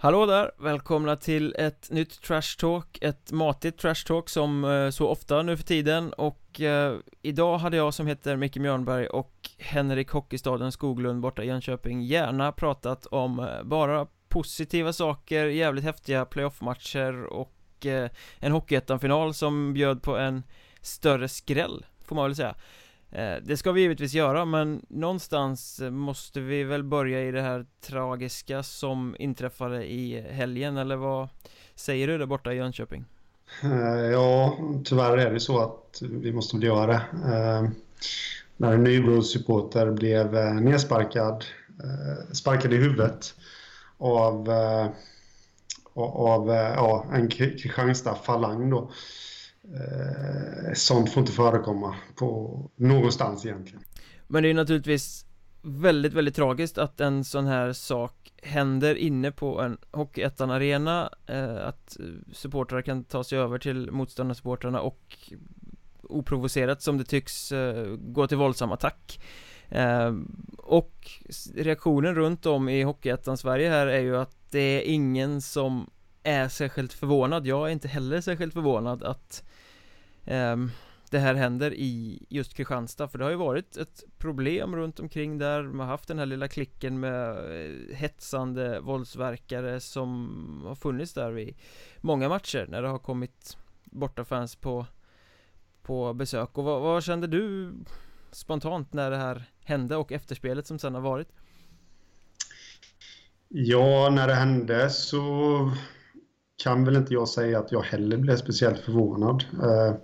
Hallå där! Välkomna till ett nytt Trash Talk, ett matigt Trash Talk som eh, så ofta nu för tiden och eh, idag hade jag som heter Micke Mjörnberg och Henrik Hockeystaden Skoglund borta i Jönköping gärna pratat om eh, bara positiva saker, jävligt häftiga playoffmatcher och eh, en Hockeyettan-final som bjöd på en större skräll, får man väl säga Eh, det ska vi givetvis göra men någonstans måste vi väl börja i det här tragiska som inträffade i helgen eller vad säger du där borta i Jönköping? Eh, ja, tyvärr är det så att vi måste väl göra det. Eh, när en Nybro-supporter blev nedsparkad, sparkad i huvudet av, av ja, en Kristianstad-falang då Eh, sånt får inte förekomma på någonstans egentligen. Men det är naturligtvis väldigt, väldigt tragiskt att en sån här sak händer inne på en Hockeyettan-arena eh, Att supportrar kan ta sig över till motståndarsupportrarna och oprovocerat som det tycks eh, gå till våldsam attack eh, Och reaktionen runt om i Hockeyettan-Sverige här är ju att det är ingen som är särskilt förvånad Jag är inte heller särskilt förvånad att um, det här händer i just Kristianstad för det har ju varit ett problem runt omkring där man har haft den här lilla klicken med eh, hetsande våldsverkare som har funnits där vid många matcher när det har kommit bortafans på på besök och vad, vad kände du spontant när det här hände och efterspelet som sen har varit? Ja, när det hände så kan väl inte jag säga att jag heller blev speciellt förvånad. Uh,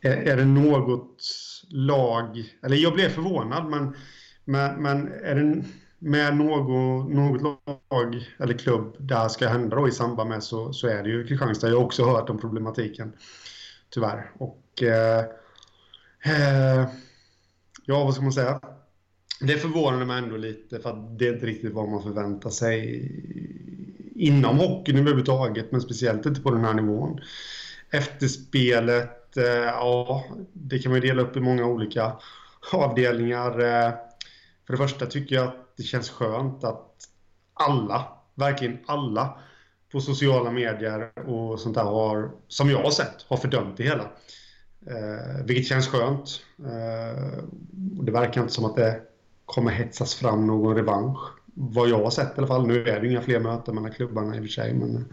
är, det något lag, eller jag blev förvånad, men, men, men är det med något, något lag eller klubb där ska hända då i samband med så, så är det ju Kristianstad. Jag har också hört om problematiken, tyvärr. Och eh, eh, ja, vad ska man säga? Det förvånade mig ändå lite för att det är inte riktigt vad man förväntar sig inom hockeyn överhuvudtaget, men speciellt inte på den här nivån. Efterspelet, eh, ja, det kan man dela upp i många olika avdelningar. Eh, för det första tycker jag att det känns skönt att alla, verkligen alla, på sociala medier och sånt där har, som jag har sett, har fördömt det hela. Eh, vilket känns skönt. Eh, det verkar inte som att det kommer hetsas fram någon revansch. Vad jag har sett i alla fall. Nu är det inga fler möten mellan klubbarna i och för sig. Men,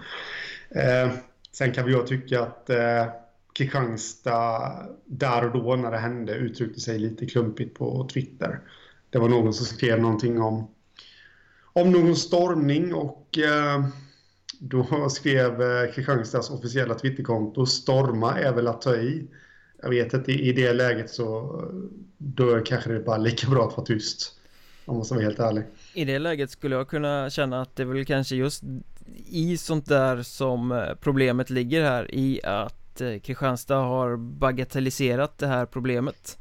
eh, Sen kan jag tycka att eh, Kristianstad där och då när det hände uttryckte sig lite klumpigt på Twitter. Det var någon som skrev någonting om, om någon stormning och eh, då skrev eh, Kristianstads officiella Twitterkonto storma är väl att ta i. Jag vet att i det läget så eh, då kanske det är bara lika bra att vara tyst. Om man ska vara helt ärlig. I det läget skulle jag kunna känna att det är väl kanske just i sånt där som eh, problemet ligger här i att eh, Kristianstad har bagatelliserat det här problemet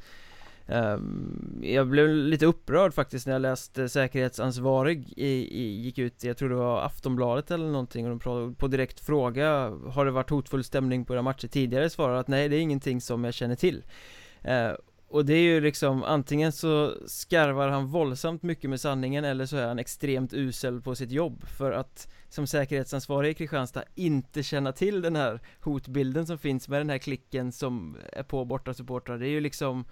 ehm, jag blev lite upprörd faktiskt när jag läste säkerhetsansvarig i, i, gick ut, jag tror det var Aftonbladet eller någonting och de på direkt fråga Har det varit hotfull stämning på era matcher tidigare? Svarar att nej det är ingenting som jag känner till eh, och det är ju liksom antingen så skarvar han våldsamt mycket med sanningen eller så är han extremt usel på sitt jobb. För att som säkerhetsansvarig i Kristianstad inte känna till den här hotbilden som finns med den här klicken som är på borta supportrar det är ju liksom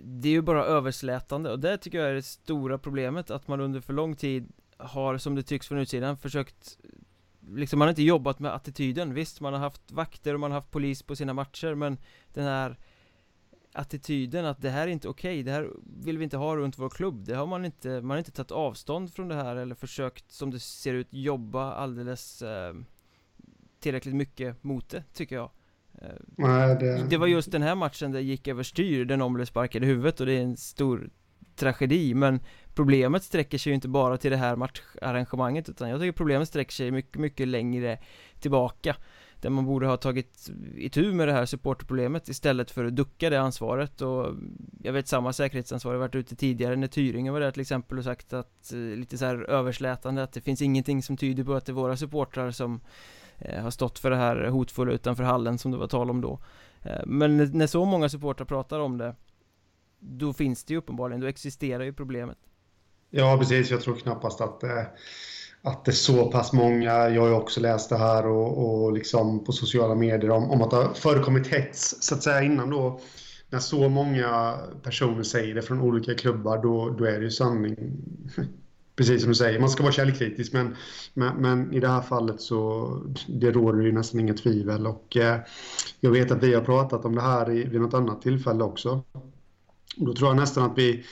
det är ju bara överslätande. Och det tycker jag är det stora problemet att man under för lång tid har som det tycks från utsidan försökt liksom man har inte jobbat med attityden. Visst man har haft vakter och man har haft polis på sina matcher men den här attityden att det här är inte okej, okay, det här vill vi inte ha runt vår klubb. Det har man inte, man har inte tagit avstånd från det här eller försökt som det ser ut jobba alldeles eh, tillräckligt mycket mot det tycker jag. Eh, Nej, det... det var just den här matchen det gick överstyr, den sparkad i huvudet och det är en stor tragedi. Men problemet sträcker sig ju inte bara till det här matcharrangemanget utan jag tycker problemet sträcker sig mycket, mycket längre tillbaka där man borde ha tagit itu med det här supporterproblemet istället för att ducka det ansvaret. Och Jag vet samma säkerhetsansvarig varit ute tidigare när Tyringen var där till exempel och sagt att eh, lite så här överslätande att det finns ingenting som tyder på att det är våra supportrar som eh, har stått för det här hotfulla utanför hallen som det var tal om då. Eh, men när så många supportrar pratar om det Då finns det ju uppenbarligen, då existerar ju problemet. Ja precis, jag tror knappast att att det är så pass många, jag har ju också läst det här och, och liksom på sociala medier om, om att det har förekommit hets så att säga innan då. När så många personer säger det från olika klubbar då, då är det ju sanning. Precis som du säger, man ska vara källkritisk men, men, men, i det här fallet så det råder ju nästan inget tvivel och eh, jag vet att vi har pratat om det här i, vid något annat tillfälle också. Då tror jag nästan att vi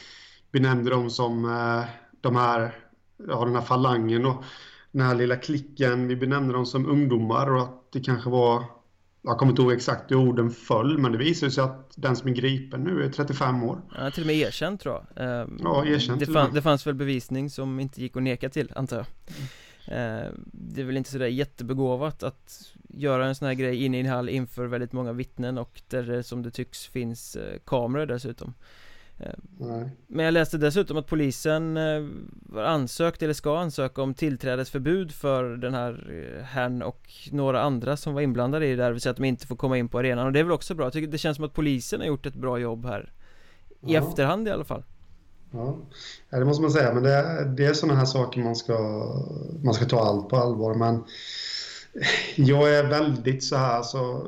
benämnde dem som eh, de här ja, den här falangen och den här lilla klicken. Vi benämnde dem som ungdomar och att det kanske var jag kommer inte ihåg exakt hur orden föll, men det visade sig att den som är gripen nu är 35 år. Ja, till och med erkänt tror jag. Ehm, ja, erkänt. Det, fann, det fanns väl bevisning som inte gick att neka till, antar jag. Mm. Det är väl inte sådär jättebegåvat att göra en sån här grej inne i en hall inför väldigt många vittnen och där det som det tycks finns eh, kameror dessutom. Nej. Men jag läste dessutom att polisen har eh, ansökt eller ska ansöka om tillträdesförbud för den här eh, herrn och några andra som var inblandade i det vill säga att de inte får komma in på arenan. Och det är väl också bra, jag tycker det känns som att polisen har gjort ett bra jobb här. I ja. efterhand i alla fall. Ja, det måste man säga, men det, det är sådana här saker man ska, man ska ta allt på allvar. Men jag är väldigt så här så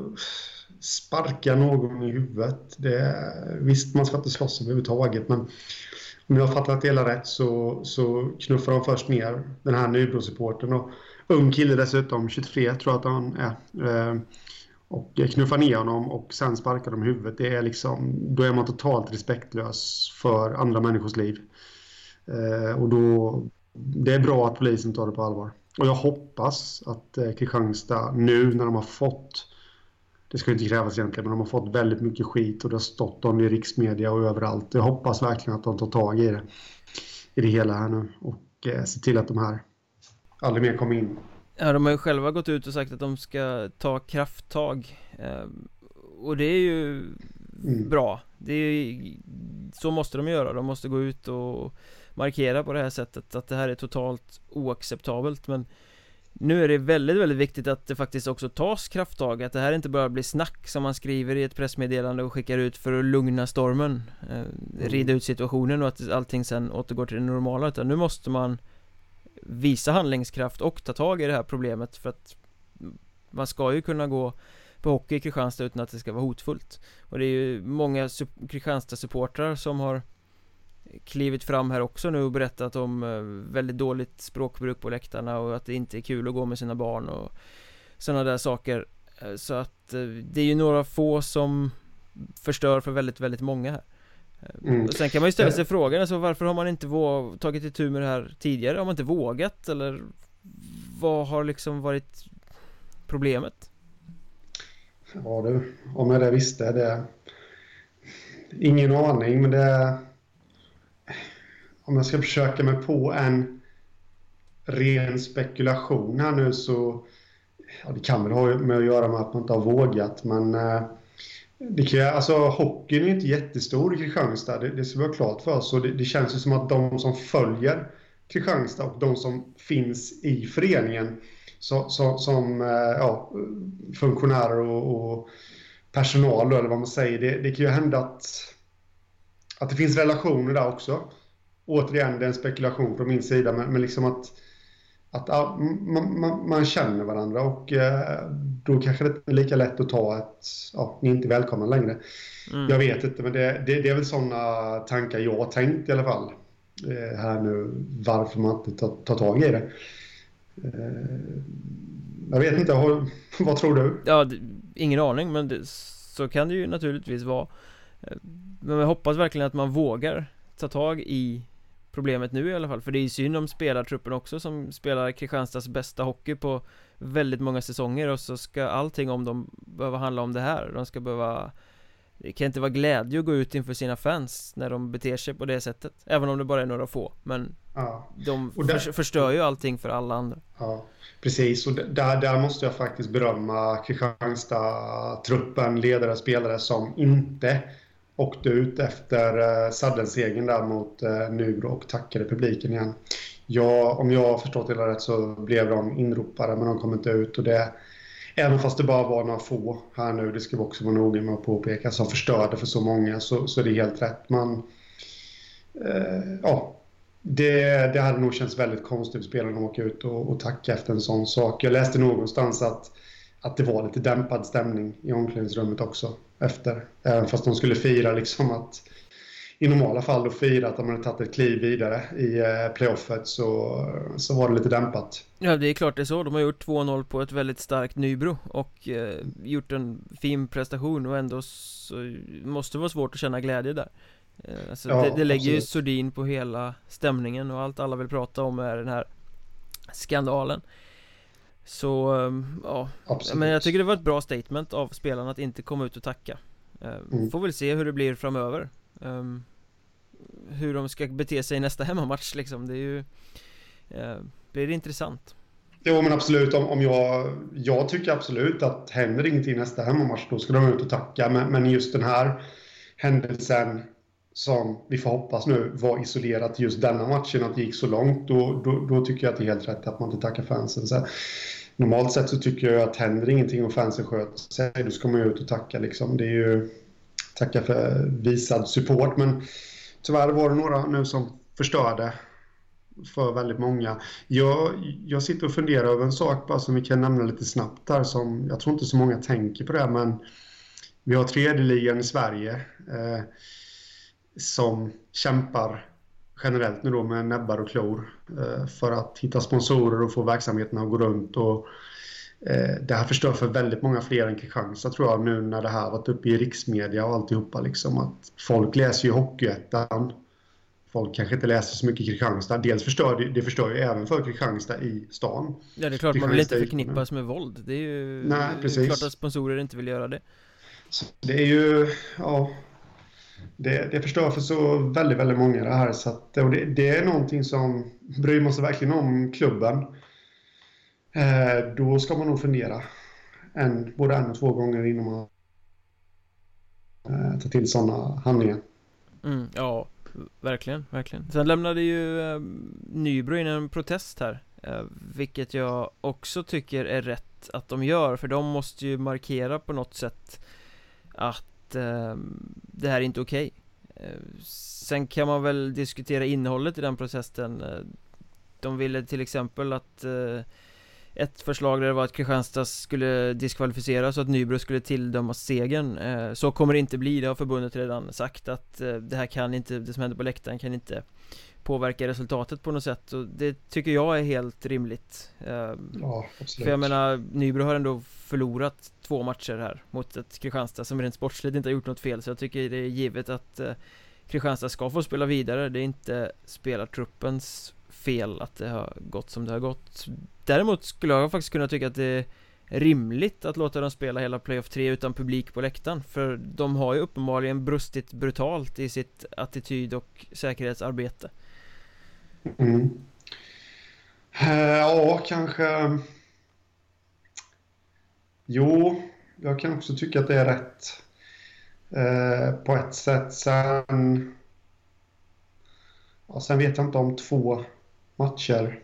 sparka någon i huvudet. Det, visst, man ska inte slåss överhuvudtaget, men om jag har fattat det hela rätt så, så knuffar de först ner den här Nybro-supporten. ung kille dessutom, 23 tror jag att han är. Eh, och knuffar ner honom och sen sparkar de i huvudet. Det är liksom, då är man totalt respektlös för andra människors liv. Eh, och då, det är bra att polisen tar det på allvar. Och jag hoppas att eh, Kristianstad nu när de har fått det ska inte krävas egentligen, men de har fått väldigt mycket skit och det har stått om det i riksmedia och överallt. Jag hoppas verkligen att de tar tag i det, i det hela här nu och eh, ser till att de här aldrig mer kommer in. Ja, de har ju själva gått ut och sagt att de ska ta krafttag eh, och det är ju mm. bra. Det är, så måste de göra, de måste gå ut och markera på det här sättet att det här är totalt oacceptabelt men nu är det väldigt, väldigt viktigt att det faktiskt också tas krafttag Att det här inte bara blir snack som man skriver i ett pressmeddelande och skickar ut för att lugna stormen eh, mm. Rida ut situationen och att allting sen återgår till det normala Utan nu måste man visa handlingskraft och ta tag i det här problemet för att Man ska ju kunna gå på hockey i Kristianstad utan att det ska vara hotfullt Och det är ju många Kristianstad-supportrar som har klivit fram här också nu och berättat om eh, väldigt dåligt språkbruk på läktarna och att det inte är kul att gå med sina barn och sådana där saker eh, Så att eh, det är ju några få som förstör för väldigt, väldigt många här mm. och Sen kan man ju ställa sig frågan, alltså varför har man inte tagit itu med det här tidigare? Har man inte vågat eller vad har liksom varit problemet? Ja du, om jag det visste det Ingen aning men det om jag ska försöka mig på en ren spekulation här nu så ja, det kan väl ha med att göra med att man inte har vågat men eh, det kan, alltså, hockeyn är inte jättestor i Kristianstad, det, det ska vi ha klart för oss. Och det, det känns ju som att de som följer Kristianstad och de som finns i föreningen så, så, som eh, ja, funktionärer och, och personal, eller vad man säger, det, det kan ju hända att, att det finns relationer där också återigen, det är en spekulation från min sida, men, men liksom att, att man, man, man, känner varandra och eh, då kanske det inte är lika lätt att ta ett, ja, ni är inte välkomna längre. Mm. Jag vet inte, men det, det, det är väl sådana tankar jag har tänkt i alla fall. Eh, här nu, varför man inte tar, tar tag i det. Eh, jag vet inte, har, vad tror du? Ja, ingen aning, men det, så kan det ju naturligtvis vara. Men jag hoppas verkligen att man vågar ta tag i problemet nu i alla fall För det är ju synd om spelartruppen också som spelar Kristianstads bästa hockey på väldigt många säsonger och så ska allting om dem behöva handla om det här. De ska behöva Det kan inte vara glädje att gå ut inför sina fans när de beter sig på det sättet Även om det bara är några få Men ja. de där, för, förstör ju allting för alla andra. Ja Precis, och där, där måste jag faktiskt berömma Kristianstad-truppen, ledare, spelare som inte åkte ut efter eh, saddelsegern där mot eh, och tackade publiken igen. Ja, om jag har förstått det rätt så blev de inropade men de kom inte ut och det Även fast det bara var några få här nu, det ska vi också vara noga med att påpeka, som förstörde för så många så, så är det helt rätt. Man, eh, ja, det, det hade nog känts väldigt konstigt för spelarna att åka ut och, och tacka efter en sån sak. Jag läste någonstans att, att det var lite dämpad stämning i omklädningsrummet också efter. Även fast de skulle fira liksom att i normala fall då fira att de hade tagit ett kliv vidare i eh, playoffet så, så var det lite dämpat. Ja det är klart det är så, de har gjort 2-0 på ett väldigt starkt Nybro och eh, gjort en fin prestation och ändå så måste det vara svårt att känna glädje där eh, alltså, ja, det, det, lägger absolut. ju sordin på hela stämningen och allt alla vill prata om är den här skandalen Så, ehm, ja, absolut. men jag tycker det var ett bra statement av spelarna att inte komma ut och tacka eh, mm. Får väl se hur det blir framöver um, hur de ska bete sig i nästa hemmamatch liksom. Det är ju... Eh, blir det intressant. Jo men absolut, om, om jag, jag tycker absolut att händer ingenting i nästa hemmamatch då ska de ut och tacka. Men, men just den här händelsen som vi får hoppas nu var isolerat just denna matchen, att det gick så långt, då, då, då tycker jag att det är helt rätt att man inte tackar fansen. Så, normalt sett så tycker jag att händer ingenting och fansen sköter sig, då ska man ju ut och tacka liksom. Det är ju tacka för visad support, men tyvärr var det några nu som förstörde för väldigt många. Jag, jag sitter och funderar över en sak bara som vi kan nämna lite snabbt där som jag tror inte så många tänker på det men vi har tredje ligan i Sverige eh, som kämpar generellt nu då med näbbar och klor eh, för att hitta sponsorer och få verksamheten att gå runt och eh, det här förstör för väldigt många fler än Kristianstad tror jag nu när det här varit uppe i riksmedia och alltihopa liksom att folk läser ju Hockeyettan. Folk kanske inte läser så mycket Kristianstad. Dels förstör det, det förstör ju även för Kristianstad i stan. Ja det är klart, man vill inte förknippas med våld. Det är ju Nej, precis. klart att sponsorer inte vill göra det. Så det är ju, ja. Det, det förstör för så väldigt, väldigt många det här. Så att, och det, det är någonting som bryr man sig verkligen om klubben. Eh, då ska man nog fundera en, både en och två gånger innan man eh, tar till sådana handlingar. Mm, ja, verkligen, verkligen. Sen lämnade ju eh, Nybro in en protest här, eh, vilket jag också tycker är rätt att de gör, för de måste ju markera på något sätt att eh, det här är inte okej. Okay. Eh, sen kan man väl diskutera innehållet i den processen eh, de ville till exempel att eh, ett förslag där det var att Kristianstad skulle diskvalificeras och att Nybro skulle tilldömas segern eh, Så kommer det inte bli, det har förbundet redan sagt att eh, det här kan inte, det som händer på läktaren kan inte påverka resultatet på något sätt och det tycker jag är helt rimligt. Eh, Ja, absolut. För jag menar, Nybro har ändå förlorat två matcher här mot ett Kristianstad som rent sportsligt inte har gjort något fel så jag tycker det är givet att Kristianstad ska få spela vidare, det är inte spelartruppens fel att det har gått som det har gått. Däremot skulle jag faktiskt kunna tycka att det är rimligt att låta dem spela hela Playoff 3 utan publik på läktaren För de har ju uppenbarligen brustit brutalt i sitt attityd och säkerhetsarbete mm. Eh, ja, kanske Jo, jag kan också tycka att det är rätt eh, på ett sätt. Sen, ja, sen vet jag inte om två matcher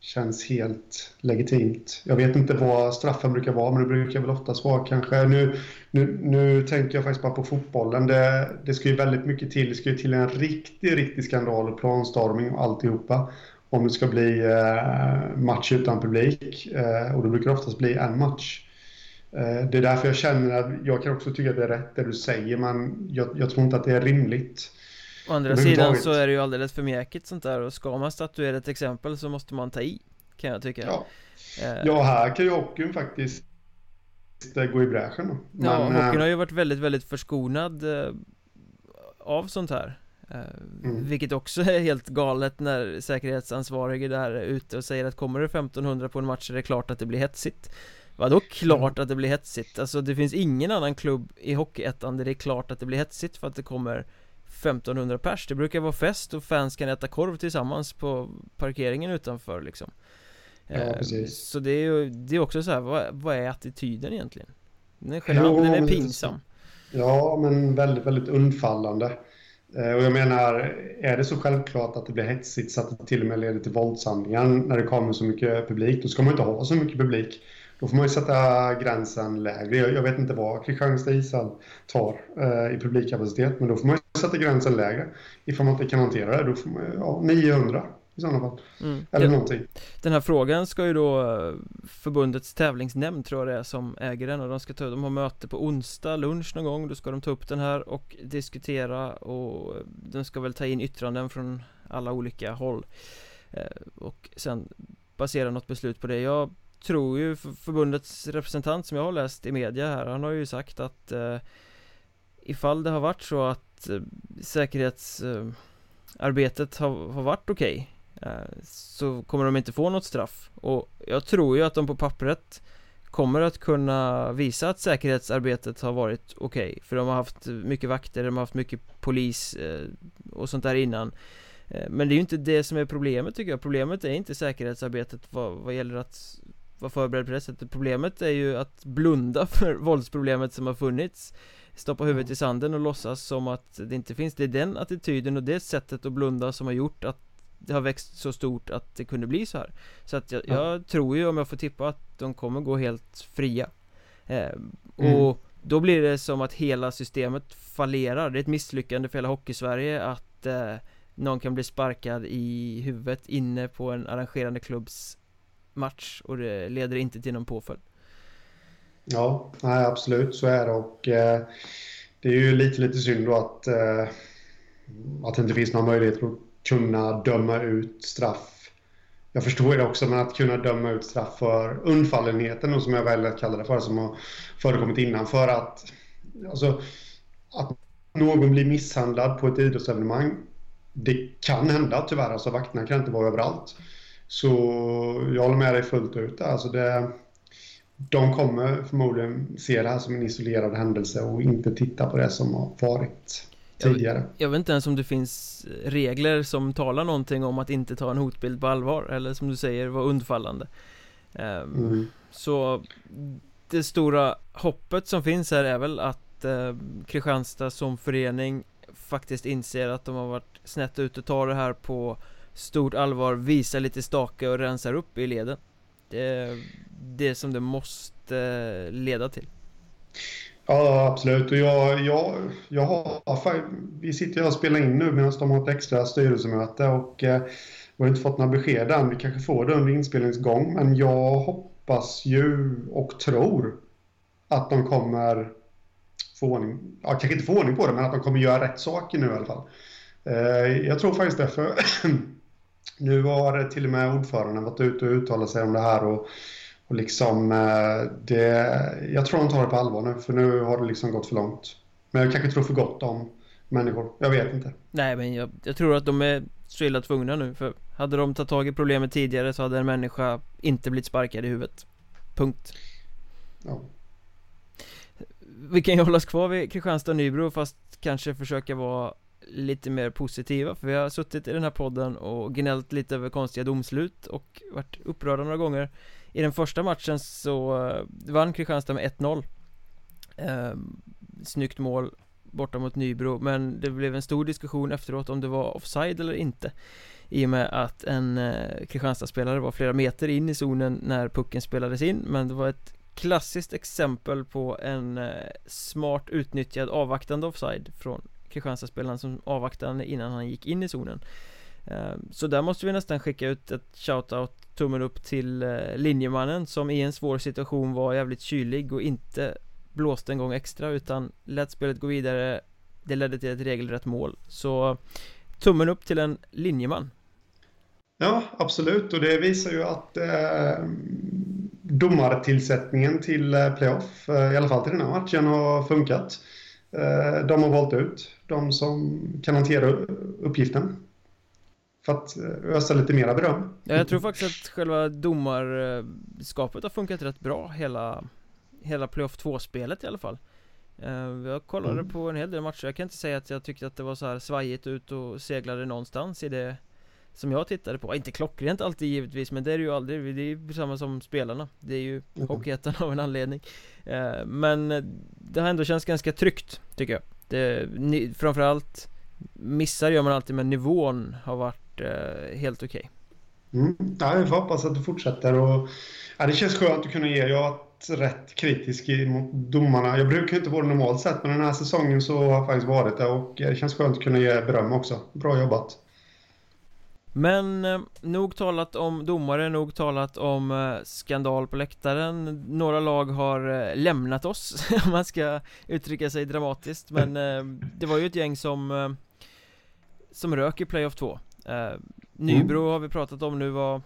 känns helt legitimt. Jag vet inte vad straffen brukar vara, men det brukar väl oftast vara kanske... Nu, nu, nu tänker jag faktiskt bara på fotbollen. Det, det ska ju väldigt mycket till. Det ska ju till en riktig, riktig skandal och planstorming och alltihopa. Om det ska bli eh, match utan publik. Eh, och det brukar oftast bli en match. Eh, det är därför jag känner att jag kan också tycka att det är rätt det du säger, men jag, jag tror inte att det är rimligt. Å andra sidan så är det ju alldeles för mjäkigt sånt där och ska man statuera ett exempel så måste man ta i Kan jag tycka Ja, eh. ja här kan ju hockeyn faktiskt eh, gå i bräschen då. Men, ja, hockeyn eh, har ju varit väldigt, väldigt förskonad eh, av sånt här mm. Vilket också är helt galet när säkerhetsansvarige där är ute och säger att kommer det 1500 på en match är det klart att det blir hetsigt Vadå klart att det blir hetsigt? Alltså det finns ingen annan klubb i Hockeyettan där det är klart att det blir hetsigt för att det kommer 1500 pers Det brukar vara fest och fans kan äta korv tillsammans på parkeringen utanför liksom Ja, eh, precis. Så det är ju, det är också så här, vad, vad är attityden egentligen? Den är genant, jo, den är pinsam Ja, men väldigt, väldigt undfallande eh, och jag menar, är det så självklart att det blir hetsigt så att det till och med leder till våldshandlingar när det kommer så mycket publik, då ska man inte ha så mycket publik. Då får man ju sätta gränsen lägre. Jag vet inte vad Kristianstad ishall tar eh, i publikkapacitet, men då får man ju sätta gränsen lägre. Ifall man inte kan hantera det, då får man ja, 900 i sådana fall. Mm. Eller den, någonting. Den här frågan ska ju då eh, förbundets tävlingsnämnd tror jag det är som äger den och de ska ta, de har möte på onsdag lunch någon gång, då ska de ta upp den här och diskutera och de ska väl ta in yttranden från alla olika håll eh, och sen basera något beslut på det. Jag tror ju förbundets representant som jag har läst i media här, han har ju sagt att eh, ifall det har varit så att eh, säkerhetsarbetet eh, har, har varit okej okay, Eh, så kommer de inte få något straff. Och jag tror ju att de på pappret kommer att kunna visa att säkerhetsarbetet har varit okej okay, för de har haft mycket vakter, de har haft mycket polis eh, och sånt där innan. Eh, men det är ju inte det som är problemet tycker jag. Problemet är inte säkerhetsarbetet vad, vad gäller att vara förberedd på det. Sättet Problemet är ju att blunda för våldsproblemet som har funnits. Stoppa huvudet i sanden och låtsas som att det inte finns. Det är den attityden och det sättet att blunda som har gjort att det har växt så stort att det kunde bli så här. Så att jag, jag mm. tror ju om jag får tippa att de kommer gå helt fria. Eh, Och mm. då blir det som att hela systemet fallerar. Det är ett misslyckande för hela Hockeysverige att eh, någon kan bli sparkad i huvudet inne på en arrangerande klubbs match och det leder inte till någon påföljd Ja, nej, absolut så är det och eh, det är ju lite, lite synd då att, eh, att det inte finns några möjligheter att kunna döma ut straff. Jag förstår det också, men att kunna döma ut straff för undfallenheten, och som jag väljer att kalla det för, som har förekommit innan. För att, alltså, att någon blir misshandlad på ett idrottsevenemang, det kan hända tyvärr. Alltså, vakterna kan inte vara överallt. Så jag håller med dig fullt ut. Alltså det, de kommer förmodligen se det här som en isolerad händelse och inte titta på det som har varit tidigare. Jag, jag, vet inte ens om det finns regler som talar någonting om att inte ta en hotbild på allvar eller som du säger vara undfallande. Um, mm. Så det stora hoppet som finns här är väl att uh, Kristianstad som förening faktiskt inser att de har varit snett ute, tar det här på stort allvar, visar lite stake och rensar upp i leden. Det är det som det måste leda till. Ja, absolut. Och jag, jag, jag har, vi sitter ju och spelar in nu medan de har ett extra styrelsemöte och eh, vi har inte fått några besked än. Vi kanske får det under inspelningsgång, men jag hoppas ju och tror att de kommer få ordning, ja, kanske inte få ordning på det, men att de kommer göra rätt saker nu i alla fall. Eh, jag tror faktiskt det, för nu har till och med ordföranden varit ute och uttalat sig om det här och och liksom, eh, det, jag tror de tar det på allvar nu, för nu har det liksom gått för långt. Men jag kanske tror för gott om människor, jag vet inte. Nej, men jag, jag tror att de är så illa tvungna nu, för hade de tagit tag i problemet tidigare så hade en människa inte blivit sparkad i huvudet. Punkt. Ja. Vi kan ju hålla oss kvar vid Kristianstad Nybro fast kanske försöka vara lite mer positiva för vi har suttit i den här podden och gnällt lite över konstiga domslut och varit upprörda några gånger. I den första matchen så eh, vann Kristianstad med 1-0 eh, Snyggt mål borta mot Nybro men det blev en stor diskussion efteråt om det var offside eller inte I och med att en eh, Kristianstad-spelare var flera meter in i zonen när pucken spelades in men det var ett klassiskt exempel på en eh, smart utnyttjad avvaktande offside från Kristianstadsspelaren som avvaktade innan han gick in i zonen. Eh, så där måste vi nästan skicka ut ett shoutout tummen upp till eh, linjemannen som i en svår situation var jävligt kylig och inte blåste en gång extra utan lät spelet gå vidare. Det ledde till ett regelrätt mål. Så tummen upp till en linjeman. Ja, absolut. Och det visar ju att eh, domartillsättningen till eh, playoff, eh, i alla fall till den här matchen, har funkat. Eh, de har valt ut de som kan hantera uppgiften för att eh, ösa lite mera beröm. Ja, jag tror faktiskt att själva domarskapet har funkat rätt bra hela Hela Playoff 2-spelet i alla fall eh, Jag kollade mm. på en hel del matcher, jag kan inte säga att jag tyckte att det var så här svajigt ut och seglade någonstans i det Som jag tittade på, inte klockrent alltid givetvis men det är det ju aldrig, det är ju samma som spelarna Det är ju mm. Hockeyettan av en anledning eh, Men det har ändå känts ganska tryggt, tycker jag det, Framförallt Missar gör man alltid men nivån har varit eh, helt okej okay. Mm. Ja, vi får hoppas att det fortsätter. Och, ja, det känns skönt att kunna ge. Jag har varit rätt kritisk mot domarna. Jag brukar inte vara det normalt sett, men den här säsongen så har jag faktiskt varit det. Och det känns skönt att kunna ge beröm också. Bra jobbat. Men eh, nog talat om domare, nog talat om eh, skandal på läktaren. Några lag har eh, lämnat oss, om man ska uttrycka sig dramatiskt. Men eh, det var ju ett gäng som eh, Som rök i playoff 2 eh, Nybro mm. har vi pratat om nu var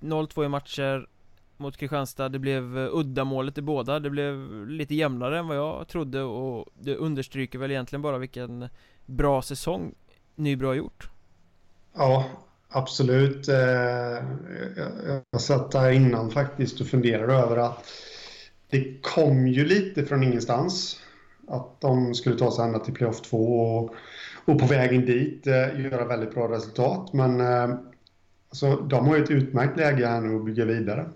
0-2 i matcher mot Kristianstad. Det blev uddamålet i båda. Det blev lite jämnare än vad jag trodde och det understryker väl egentligen bara vilken bra säsong Nybro har gjort. Ja, absolut eh, Jag, jag satt där innan faktiskt och funderade över att Det kom ju lite från ingenstans Att de skulle ta sig ända till playoff 2 och, och på vägen dit eh, göra väldigt bra resultat men eh, Alltså, de har ju ett utmärkt läge här nu att bygga vidare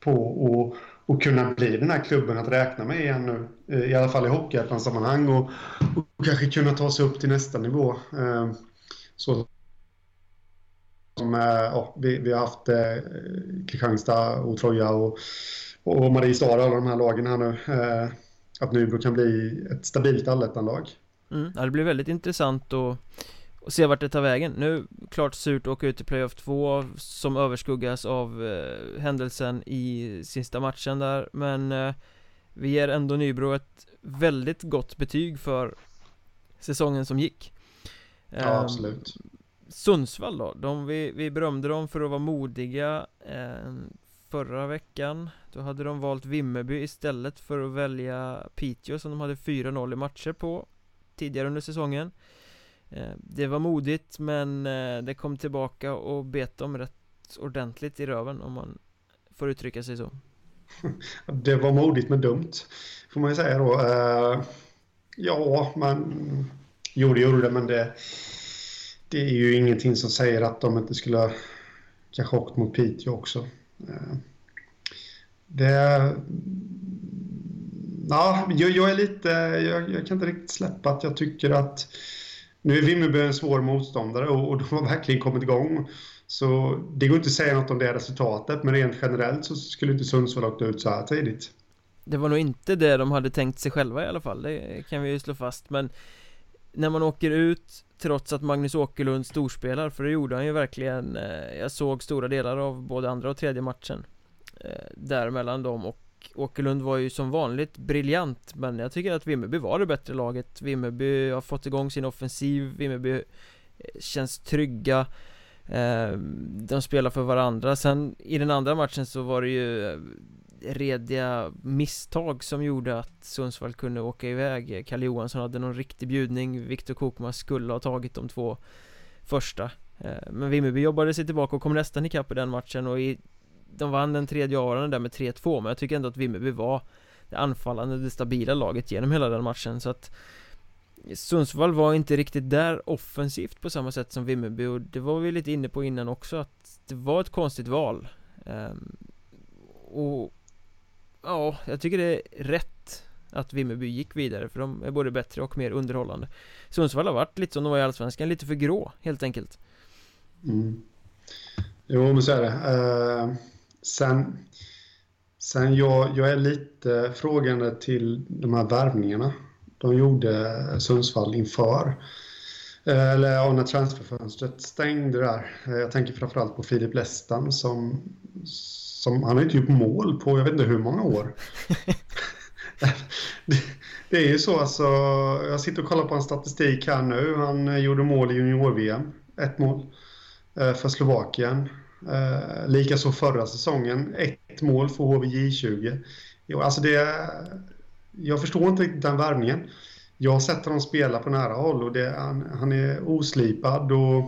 på och, och kunna bli den här klubben att räkna med igen nu. Eh, I alla fall i hockeyettan-sammanhang och, och kanske kunna ta sig upp till nästa nivå. Eh, så som eh, ja, vi, vi har haft Kristianstad och Troja och, och Mariestad och alla de här lagen här nu. Att Nybro kan bli ett stabilt allettanlag. Mm, ja, det blir väldigt intressant att och se vart det tar vägen. Nu, klart surt att åka ut i playoff 2 som överskuggas av eh, händelsen i sista matchen där Men eh, vi ger ändå Nybro ett väldigt gott betyg för säsongen som gick Ja, eh, absolut Sundsvall då, de, vi, vi berömde dem för att vara modiga eh, Förra veckan Då hade de valt Vimmerby istället för att välja Piteå som de hade 4-0 i matcher på Tidigare under säsongen Eh, det var modigt men eh, det kom tillbaka och bet dem rätt ordentligt i röven om man får uttrycka sig så. Det var modigt men dumt, får man ju säga då. Eh, ja, man... Jo, det gjorde det, men det, det är ju ingenting som säger att de inte skulle kanske åkt mot Piteå också. Eh, det... Ja, jag, jag är lite... Jag, jag kan inte riktigt släppa att jag tycker att nu är Vimmerby en svår motståndare och, och de har verkligen kommit igång. Så det går inte att säga något om det resultatet, men rent generellt så skulle inte Sundsvall åkt ut så här tidigt. Det var nog inte det de hade tänkt sig själva i alla fall, det kan vi ju slå fast, men när man åker ut trots att Magnus Åkerlund storspelar, för det gjorde han ju verkligen eh, Jag såg stora delar av både andra och tredje matchen eh, Där mellan dem och Åkerlund var ju som vanligt briljant Men jag tycker att Vimmerby var det bättre laget. Vimmerby har fått igång sin offensiv Vimmerby eh, känns trygga De spelar för varandra. Sen i den andra matchen så var det ju rediga misstag som gjorde att Sundsvall kunde åka iväg. Kalle Johansson hade någon riktig bjudning. Viktor Kokmas skulle ha tagit de två första. Eh, men Vimmerby jobbade sig tillbaka och kom nästan ikapp i den matchen och i de vann den tredje avgörande där med 3-2 men jag tycker ändå att Vimmerby var det anfallande, det stabila laget genom hela den matchen. Så att Sundsvall var inte riktigt där offensivt på samma sätt som Vimmerby och det var vi lite inne på innan också att det var ett konstigt val. Um, och ja, jag tycker det är rätt att Vimmerby gick vidare för de är både bättre och mer underhållande Sundsvall har varit lite som de var i Allsvenskan, lite för grå helt enkelt mm. Jo, men så är det uh... Sen, sen jag, jag är lite frågande till de här värvningarna de gjorde Sundsvall inför. Eh, eller ja, när transferfönstret stängde där. Eh, jag tänker framförallt på Filip Lestam som, som han har inte gjort mål på jag vet inte hur många år. det, det, är ju så alltså, jag sitter och kollar på en statistik här nu. Han gjorde mål i junior-VM, ett mål, för Slovakien. Eh, Likaså förra säsongen, ett mål för HVJ20. Jo, alltså det, jag förstår inte den värvningen. Jag har sett honom spela på nära håll och det, han, han är oslipad och,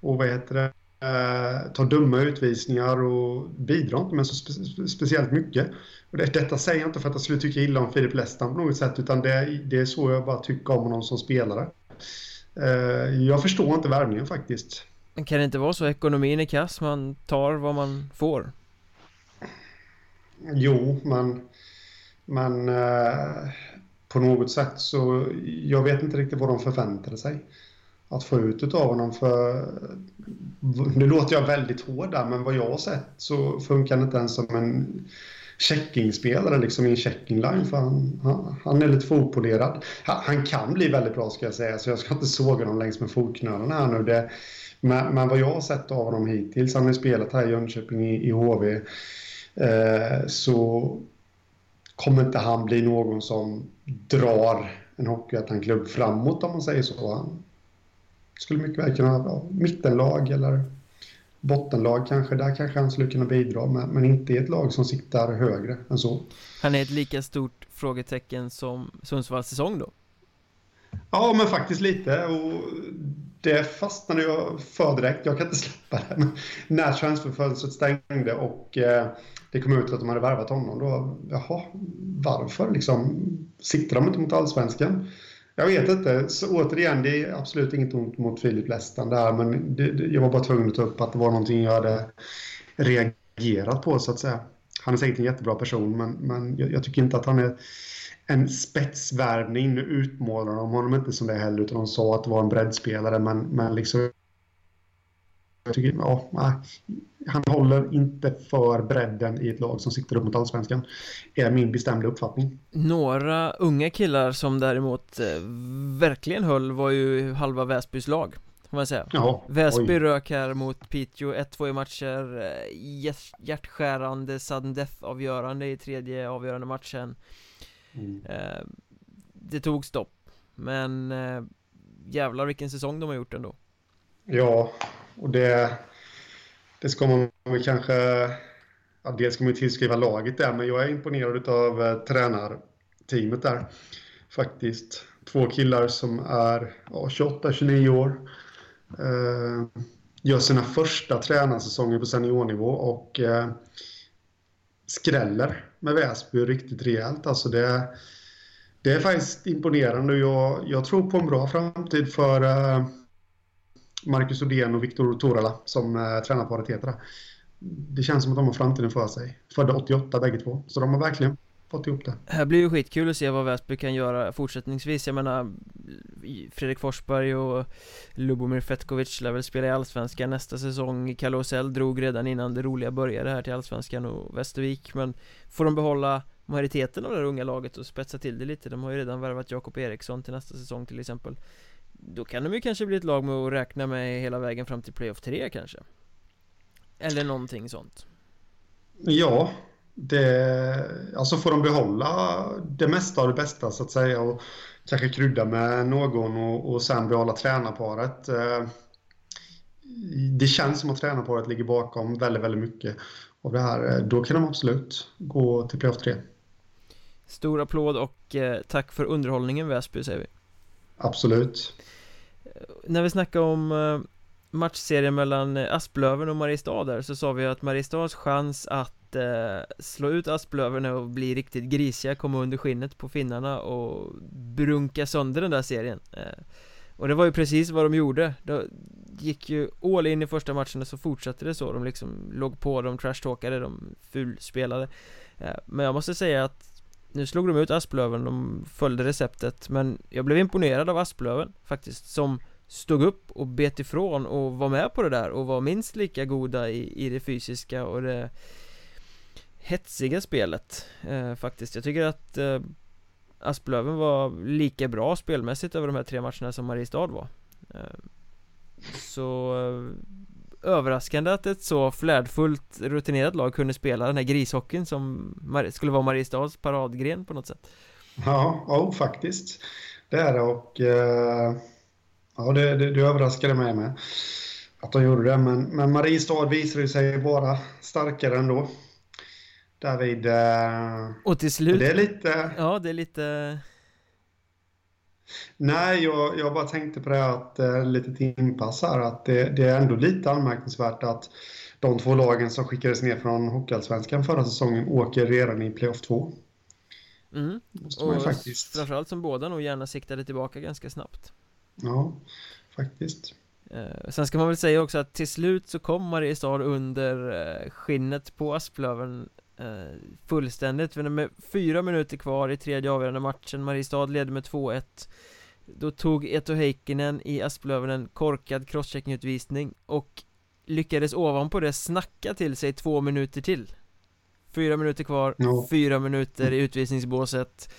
och vad heter det, eh, tar dumma utvisningar och bidrar inte med så spe, speciellt mycket. Och det, detta säger jag inte för att jag skulle tycka illa om Filip Lestam på något sätt utan det, det är så jag bara tycker om honom som spelare. Eh, jag förstår inte värvningen faktiskt. Men kan det inte vara så ekonomin är kass, man tar vad man får? Jo, men, men eh, på något sätt så, jag vet inte riktigt vad de förväntade sig att få ut av honom. För nu låter jag väldigt hård där, men vad jag har sett så funkar han inte ens som en checkingspelare liksom i en checkingline för han, han, han, är lite för opolerad. Han, han, kan bli väldigt bra ska jag säga, så jag ska inte såga honom längs med fotknölarna här nu. Det, men, men, vad jag har sett av honom hittills, han har ju spelat här i Jönköping i, i HV, eh, så kommer inte han bli någon som drar en Hockeyettan-klubb framåt om man säger så. Han skulle mycket väl kunna ha mittenlag eller bottenlag kanske. Där kanske han skulle kunna bidra, men, men inte i ett lag som siktar högre än så. Han är ett lika stort frågetecken som Sundsvalls säsong då? Ja, men faktiskt lite. Och det fastnade jag för direkt. Jag kan inte släppa det. Men när transferfönstret stängde och eh, det kom ut att de hade värvat honom, då, jaha, varför liksom? Siktar de inte mot allsvenskan? Jag vet inte. Så återigen, det är absolut inget ont mot Filip Lästan där, men det, det, jag var bara tvungen att ta upp att det var någonting jag hade reagerat på, så att säga. Han är säkert en jättebra person, men, men jag, jag tycker inte att han är en spetsvärvning. Nu utmålar de honom inte som det heller, utan de sa att det var en breddspelare, men, men liksom... Jag tycker, ja, han håller inte för bredden i ett lag som siktar upp mot allsvenskan. Är min bestämda uppfattning. Några unga killar som däremot eh, verkligen höll var ju halva Väsbys lag. Får man säga. Ja, Väsby oj. rök här mot Piteå 1-2 i matcher. Eh, hjärtskärande sudden death avgörande i tredje avgörande matchen. Mm. Eh, det tog stopp. Men eh, jävlar vilken säsong de har gjort ändå. Ja, och det det ska man väl kanske... Ja, dels ska man tillskriva laget där, men jag är imponerad av eh, tränarteamet där. Faktiskt. Två killar som är ja, 28-29 år. Eh, gör sina första tränarsäsonger på seniornivå och eh, skräller med Väsby riktigt rejält. Alltså det, det är faktiskt imponerande och jag, jag tror på en bra framtid för eh, Marcus Odén och Viktor Torala som eh, tränarparet heter. Det känns som att de har framtiden för sig. Födda 88 bägge två. Så de har verkligen fått ihop det. Det här blir ju skitkul att se vad Väsby kan göra fortsättningsvis. Jag menar Fredrik Forsberg och Lubomir Fetkovic lär väl spela i Allsvenskan nästa säsong. Kalle Osell drog redan innan det roliga började här till Allsvenskan och Västervik. Men får de behålla majoriteten av det här unga laget och spetsa till det lite. De har ju redan värvat Jakob Eriksson till nästa säsong till exempel. Då kan de ju kanske bli ett lag med att räkna med hela vägen fram till playoff 3 kanske. Eller någonting sånt. Ja det, Alltså får de behålla det mesta av det bästa så att säga och kanske krydda med någon och, och sen behålla tränarparet eh, Det känns som att tränarparet ligger bakom väldigt, väldigt mycket av det här. Eh, då kan de absolut gå till playoff 3 Stor applåd och eh, tack för underhållningen Väsby säger vi. Absolut när vi snackade om eh, matchserien mellan eh, Asplöven och Mariestad där så sa vi att Mariestads chans att eh, slå ut Asplöven och bli riktigt grisiga, komma under skinnet på finnarna och brunka sönder den där serien. Eh, Och det var ju precis vad de gjorde. De gick ju all in i första matchen och så fortsatte det så. De liksom låg på, de trashtalkade, de fulspelade eh, Men jag måste säga att nu slog de ut Asplöven, de följde receptet Men jag blev imponerad av Asplöven faktiskt Som stod upp och bet ifrån och var med på det där och var minst lika goda i, i det fysiska och det hetsiga spelet eh, faktiskt. Jag tycker att eh, Asplöven var lika bra spelmässigt över de här tre matcherna som Mariestad var. Eh, så eh, överraskande att ett så flärdfullt rutinerat lag kunde spela den här grishockeyn som skulle vara Mariestads paradgren på något sätt. Ja, ja faktiskt. Det är det och eh Ja, det, det, det överraskade mig med att de gjorde det. Men, men Mariestad visade sig vara starkare ändå. David. Eh, och till slut. Det är lite. Ja, det är lite. Nej, jag, jag bara tänkte på det att eh, lite inpass här att det, det, är ändå lite anmärkningsvärt att de två lagen som skickades ner från Hockeyallsvenskan förra säsongen åker redan i playoff 2. Mm. Och faktiskt... framförallt som båda nog gärna siktade tillbaka ganska snabbt. Ja, faktiskt. Eh, sen ska man väl säga också att till slut så kom Mariestad under eh, skinnet på Asplöven eh, fullständigt. Med fyra minuter kvar i tredje avgörande matchen. Mariestad ledde med 2-1. Då tog Eto Heikkinen i Asplöven en korkad crosscheckingutvisning och lyckades ovanpå det snacka till sig två minuter till Fyra minuter kvar, Ja. fyra minuter i utvisningsbåset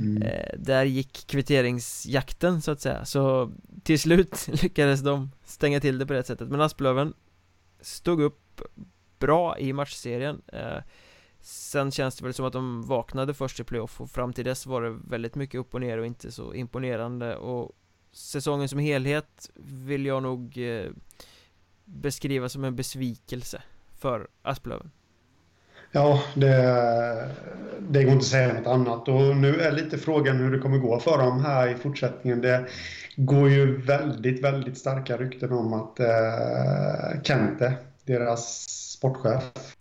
Mm. eh, Där gick kvitteringsjakten så att säga Så till slut lyckades de stänga till det på det sättet Men Asplöven stod upp bra i matchserien eh, Sen känns det väl som att de vaknade först i playoff och fram till dess var det väldigt mycket upp och ner och inte så imponerande och Säsongen som helhet vill jag nog eh, beskriva som en besvikelse för Asplöven Ja, det, det går inte att säga något annat. Och nu är lite frågan hur det kommer gå för dem här i fortsättningen. Det går ju väldigt, väldigt starka rykten om att eh, Kente, deras sportchef,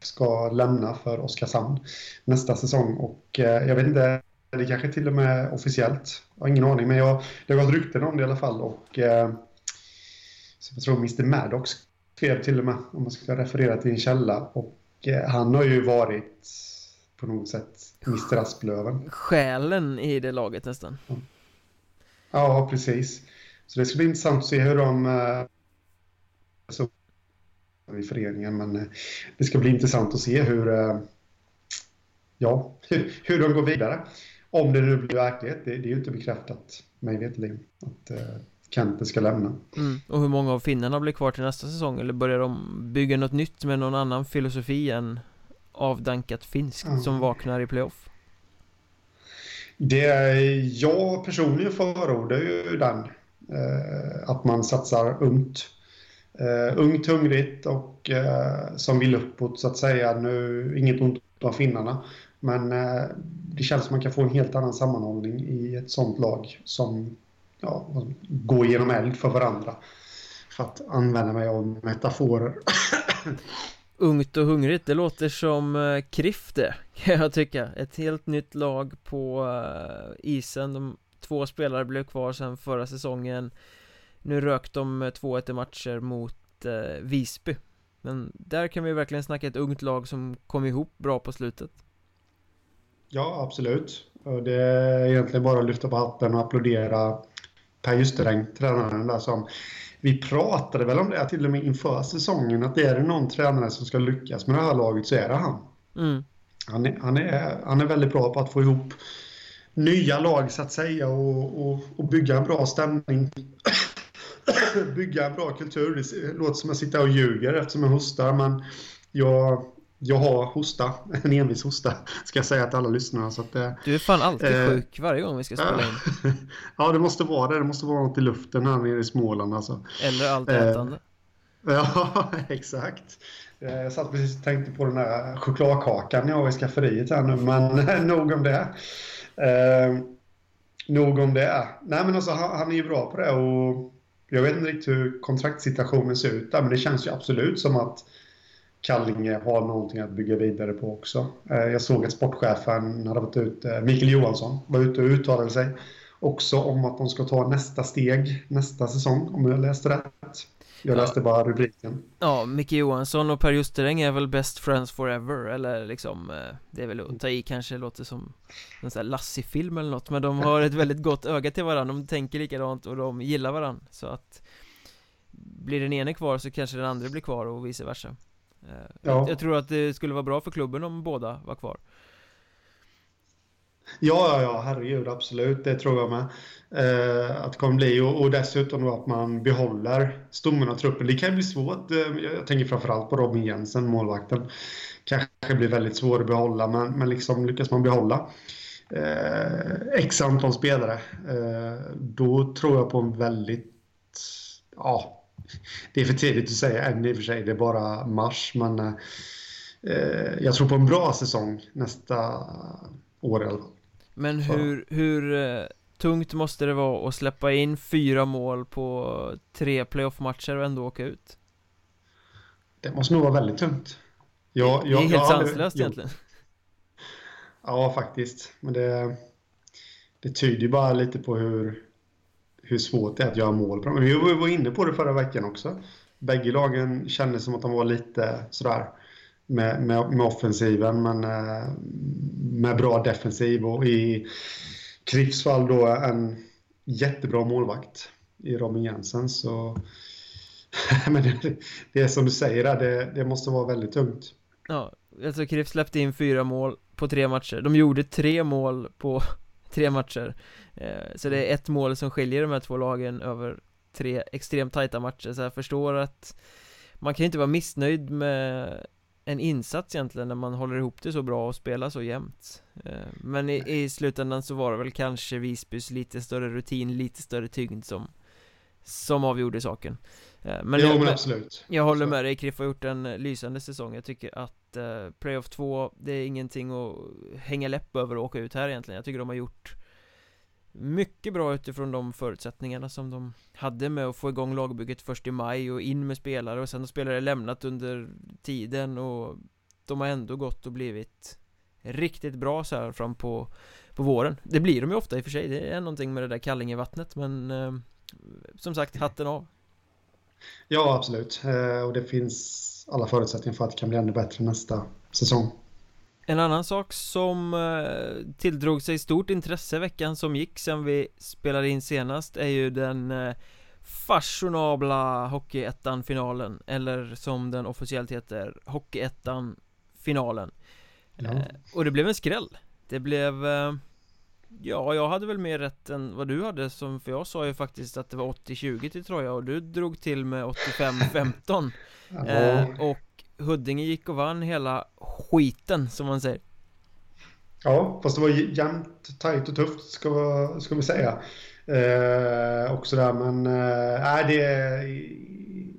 ska lämna för Oskarshamn nästa säsong. Och eh, jag vet inte, det kanske till och med är officiellt. Jag har ingen aning, men jag, det har gått rykten om det i alla fall. Och eh, så jag tror Mr Maddox skrev till och med, om man ska referera till en källa. Och eh, han har ju varit på något sätt Mr Asplöven. Själen i det laget nästan Ja, precis. Så det ska bli intressant att se hur de... Så, i föreningen, men eh, det ska bli intressant att se hur... eh, Ja, hur, hur de går vidare. Om det nu blir verklighet. Det, det är ju inte bekräftat, mig veterligen, att uh, Kente ska lämna. mm. Och hur många av finnarna blir kvar till nästa säsong? Eller börjar de bygga något nytt med någon annan filosofi än avdankat finskt Mm. som vaknar i playoff? Det jag personligen förordar ju den. Eh, att man satsar ungt. Eh, ungt, hungrigt och eh, som vill uppåt så att säga. Nu, inget ont om finnarna. Men eh, det känns som man kan få en helt annan sammanhållning i ett sånt lag som ja, går genom eld för varandra. För att använda mig av metaforer. Ungt och hungrigt, det låter som eh, kan jag tycka Ett helt nytt lag på eh, isen De två spelare blev kvar sen förra säsongen nu rök de eh, 2-1 i matcher mot eh, Visby Men där kan vi verkligen snacka ett ungt lag som kom ihop bra på slutet Ja, absolut. Det är egentligen bara att lyfta på hatten och applådera Per Justeräng, tränaren där som... Vi pratade väl om det till och med inför säsongen, att är det någon tränare som ska lyckas med det här laget så är det han. mm. Han är, han är, han är väldigt bra på att få ihop nya lag så att säga och, och, och bygga en bra stämning. bygga en bra kultur. Det låter som att jag sitter och ljuger eftersom jag hostar men jag, jag har hosta, en envis hosta ska jag säga till alla lyssnare. Så att, eh, Du är fan alltid Eh, sjuk varje gång vi ska spela in ja, det måste vara det. Det måste vara något i luften här nere i Småland alltså. Eller allt Eh, ätande Ja, exakt. Eh, Jag satt precis och tänkte på den där chokladkakan jag har i skafferiet här nu, men nog om det. Eh, nog om det. Nej, men alltså han, han är ju bra på det och jag vet inte riktigt hur kontraktssituationen ser ut där, men det känns ju absolut som att Kallinge har någonting att bygga vidare på också. Eh, jag såg att sportchefen hade varit ute, eh, Mikael Johansson, var ute och uttalade sig också om att de ska ta nästa steg nästa säsong, om jag läste rätt. Jag Ja. läste bara rubriken. Ja, Micke Johansson och Per Justeräng är väl best friends forever Eller liksom, eh, det är väl att ta i kanske låter som en sån här Lassie-film eller något Men de har ett väldigt gott öga till varandra, de tänker likadant och de gillar varandra Så att Blir den ene kvar så kanske den andra blir kvar och vice versa Eh, Ja. jag, jag tror att det skulle vara bra för klubben om båda var kvar Ja, ja, ja, herregud, absolut. Det tror jag med. Eh, att det kommer bli. Och, och dessutom då att man behåller stommen av truppen. Det kan bli svårt. Eh, jag tänker framförallt på Robin Jensen, målvakten. Kanske blir väldigt svår att behålla, men, men liksom lyckas man behålla eh, x antal spelare, eh, då tror jag på en väldigt... Ja, det är för tidigt att säga än i och för sig. Det är bara mars, men eh, eh jag tror på en bra säsong nästa år i alla fall. Men hur, hur eh, tungt måste det vara att släppa in fyra mål på tre playoff-matcher och ändå åka ut? Det måste nog vara väldigt tungt. Jag, det är jag, helt jag sanslöst jo, egentligen Ja, faktiskt. Men det, det tyder ju bara lite på hur, hur svårt det är att göra mål. dem. Vi var var inne på det förra veckan också. Bägge lagen kändes som att de var lite sådär med, med, med offensiven, men eh, med bra defensiv och i Krips fall då en jättebra målvakt i Robin Jensen. Så... Men det, det är som du säger, det, det måste vara väldigt tungt. Ja, alltså KIF släppte in fyra mål på tre matcher. De gjorde tre mål på tre matcher. Eh, så det är ett mål som skiljer de här två lagen över tre extremt tajta matcher. Så jag förstår att man kan ju inte vara missnöjd med en insats egentligen när man håller ihop det så bra och spelar så jämnt. Eh, Men i, i slutändan så var det väl kanske Visbys lite större rutin, lite större tyngd som Som avgjorde saken. Eh, Men, jo, jag, men absolut. Jag håller med dig, Kriff har gjort en lysande säsong. Jag tycker att uh, Playoff 2, det är ingenting att hänga läpp över och åka ut här egentligen. Jag tycker de har gjort mycket bra utifrån de förutsättningarna som de hade med att få igång lagbygget först i maj och in med spelare och sen har spelare lämnat under tiden och de har ändå gått och blivit riktigt bra så här fram på, på våren Det blir de ju ofta i och för sig, det är någonting med det där Kallingevattnet men eh, som sagt, hatten av Ja, absolut. Eh, och det finns alla förutsättningar för att det kan bli ännu bättre nästa säsong. En annan sak som eh, tilldrog sig stort intresse veckan som gick sen vi spelade in senast är ju den eh, fashionabla Hockeyettan-finalen Eller som den officiellt heter Hockeyettan-finalen ja. eh, Och det blev en skräll Det blev Ja, jag hade väl mer rätt än vad du hade som För jag sa ju faktiskt att det var 80-20 till Troja och du drog till med 85-15 ja. eh, Och Huddinge gick och vann hela skiten som man säger. Ja, fast det var jämnt, tajt och tufft ska, ska vi säga. Eh, också där, men eh, det är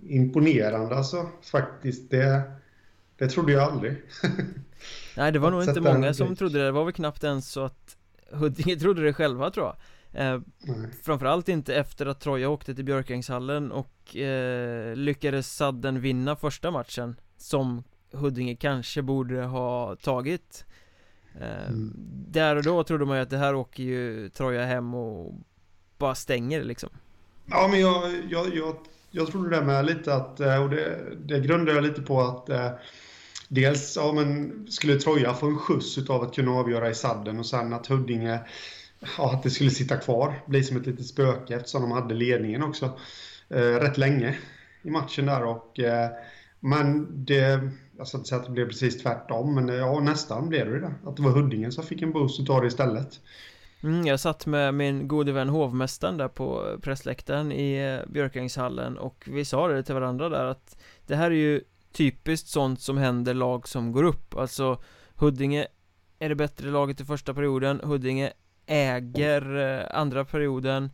imponerande alltså faktiskt. Det, det trodde jag aldrig. Nej, det var nog inte många som trodde det. Det var väl knappt ens så att Huddinge trodde det själva tror jag. Eh, framförallt inte efter att Troja åkte till Björkängshallen och eh, lyckades sadden vinna första matchen som Huddinge kanske borde ha tagit eh, mm. Där och då trodde man ju att det här åker ju Troja hem och bara stänger liksom Ja men jag, jag, jag, jag trodde det med lite att, eh, och det, det grundar jag lite på att eh, Dels, ja men skulle Troja få en skjuts av att kunna avgöra i sadden och sen att Huddinge Ja, att det skulle sitta kvar, bli som ett litet spöke eftersom de hade ledningen också eh, rätt länge i matchen där och eh, men det, jag ska inte säga att det blev precis tvärtom, men ja, nästan blev det det. Att det var Huddinge som fick en boost utav det istället. Mm, jag satt med min gode vän hovmästaren där på pressläktaren i eh, Björkängshallen och vi sa det till varandra där att det här är ju typiskt sånt som händer lag som går upp. Alltså Huddinge är det bättre laget i första perioden, Huddinge äger eh, andra perioden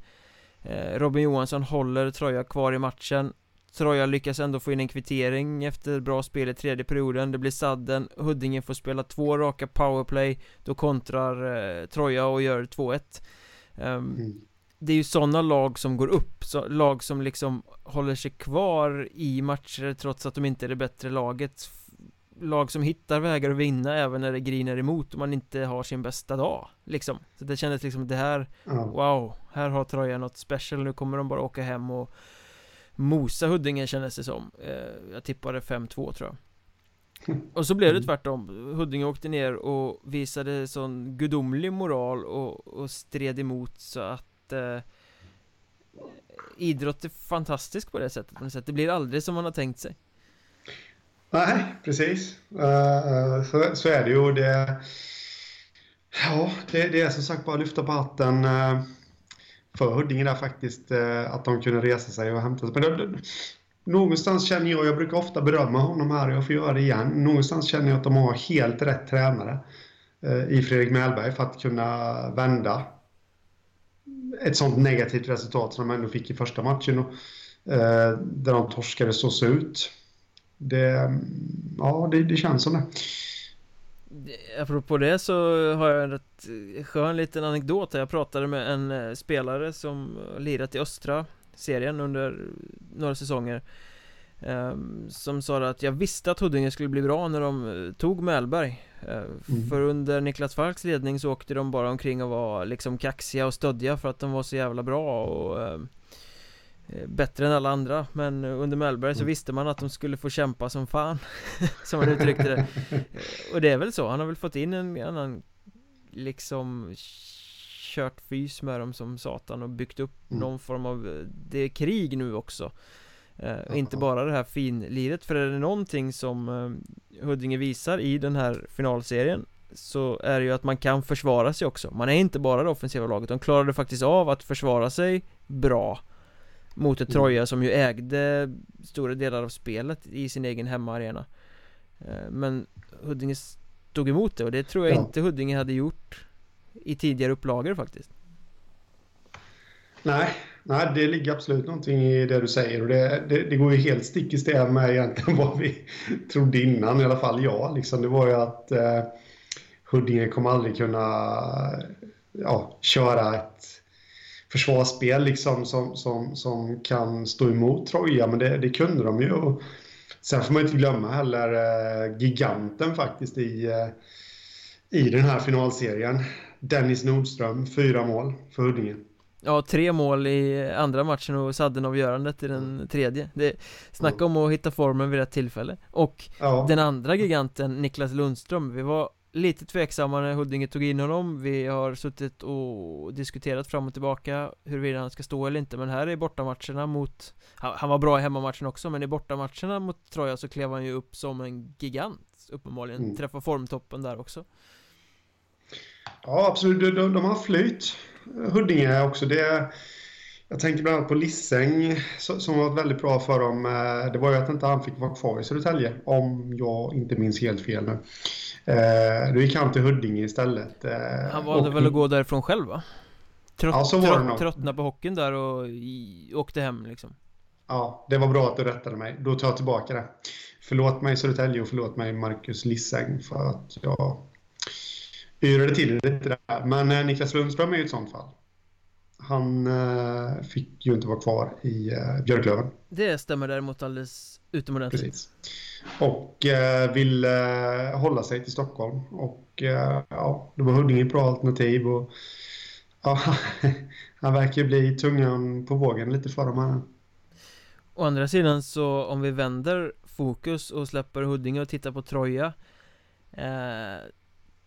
eh, Robin Johansson håller tröja kvar i matchen Troja lyckas ändå få in en kvittering efter bra spel i tredje perioden. Det blir sadden, Huddinge får spela två raka powerplay. Då kontrar eh, Troja och gör 2-1 um, ehm, mm. Det är ju sådana lag som går upp, så, lag som liksom håller sig kvar i matcher trots att de inte är det bättre laget. Lag som hittar vägar att vinna även när det griner emot och man inte har sin bästa dag Liksom. Så det kändes liksom det här mm. Wow, här har Troja något special, nu kommer de bara åka hem och mosa Huddinge kändes det som. Eh, Jag tippade 5-2 tror jag. Och så blev det tvärtom. Huddinge åkte ner och visade sån gudomlig moral och, och stred emot så att eh, Idrott är fantastisk på det sättet. Det blir aldrig som man har tänkt sig. Nej, precis. Uh, så, så, är det ju. Det Ja, det, det, är som sagt bara att lyfta på hatten uh, för Huddinge där faktiskt, eh, att de kunde resa sig och hämta sig. Men det, det, någonstans känner jag, jag brukar ofta berömma honom här, jag får göra det igen. Någonstans känner jag att de har helt rätt tränare eh, i Fredrik Mellberg för att kunna vända ett sånt negativt resultat som de ändå fick i första matchen. Och, eh, där de torskade så ut. Det, ja, det, det känns som det. Apropå det så har jag en rätt skön liten anekdot Jag pratade med en eh, spelare som lirat i östra serien under några säsonger. Um, Som sa att jag visste att Huddinge skulle bli bra när de eh, tog Mellberg. Uh, mm. För under Niklas Falks ledning så åkte de bara omkring och var liksom kaxiga och stöddiga för att de var så jävla bra och uh, Eh, bättre än alla andra Men under Mellberg så mm. visste man att de skulle få kämpa som fan Som han uttryckte det. Eh, Och det är väl så, han har väl fått in en annan Liksom kört fys med dem som satan och byggt upp Mm. någon form av eh, Det är krig nu också. Eh, Inte bara det här finliret för är det någonting som eh, Huddinge visar i den här finalserien Så är det ju att man kan försvara sig också. Man är inte bara det offensiva laget De klarade faktiskt av att försvara sig bra Mot ett Mm. Troja som ju ägde stora delar av spelet i sin egen hemmaarena Eh, Men Huddinge stod emot det och det tror jag Ja. inte Huddinge hade gjort I tidigare upplagor faktiskt Nej, nej, det ligger absolut någonting i det du säger. Och det, det, det går ju helt stick i stäv med egentligen vad vi trodde innan, i alla fall jag. Liksom, det var ju att eh, Huddinge kommer aldrig kunna ja, köra ett försvarsspel liksom, som, som, som kan stå emot Troja, men det, det kunde de ju. Och sen får man inte glömma heller eh, giganten faktiskt i, eh, i den här finalserien. Dennis Nordström, fyra mål för Huddinge. Ja, tre mål i andra matchen och Sadden-avgörandet i den tredje det, Snacka om att hitta formen vid rätt tillfälle Och Ja. den andra giganten, Niklas Lundström Vi var lite tveksamma när Huddinge tog in honom Vi har suttit och diskuterat fram och tillbaka Huruvida han ska stå eller inte Men här i bortamatcherna mot Han, han var bra i hemmamatchen också Men i bortamatcherna mot Troja så klev han ju upp som en gigant Uppenbarligen, Mm. träffade formtoppen där också Ja, absolut. De, de, de har flyt. Huddinge också. Det, jag tänker bland annat på Lisseng som var väldigt bra för dem. Eh, Det var ju att inte han fick vara kvar i Södertälje, om jag inte minns helt fel nu. Eh, Då gick han till Huddinge istället. Eh, Han valde och- väl att gå därifrån själv va? Trött, Ja, så var det trött, nog. tröttna på hockeyn där och i, åkte hem liksom Ja, det var bra att du rättade mig. Då tar jag tillbaka det. Förlåt mig Södertälje och förlåt mig Marcus Lisseng för att jag yrade till det lite där. Men Niklas Lundström är ju ett sånt fall. Han eh, fick ju inte vara kvar i eh, Björklöven. Det stämmer däremot alldeles utomordentligt Precis. Och eh, ville eh, hålla sig till Stockholm. Och eh, ja, då var Huddinge ett bra alternativ. Och, ja, han verkar ju bli tungan på vågen lite för dem här. Å andra sidan så om vi vänder fokus och släpper Huddinge och tittar på Troja eh,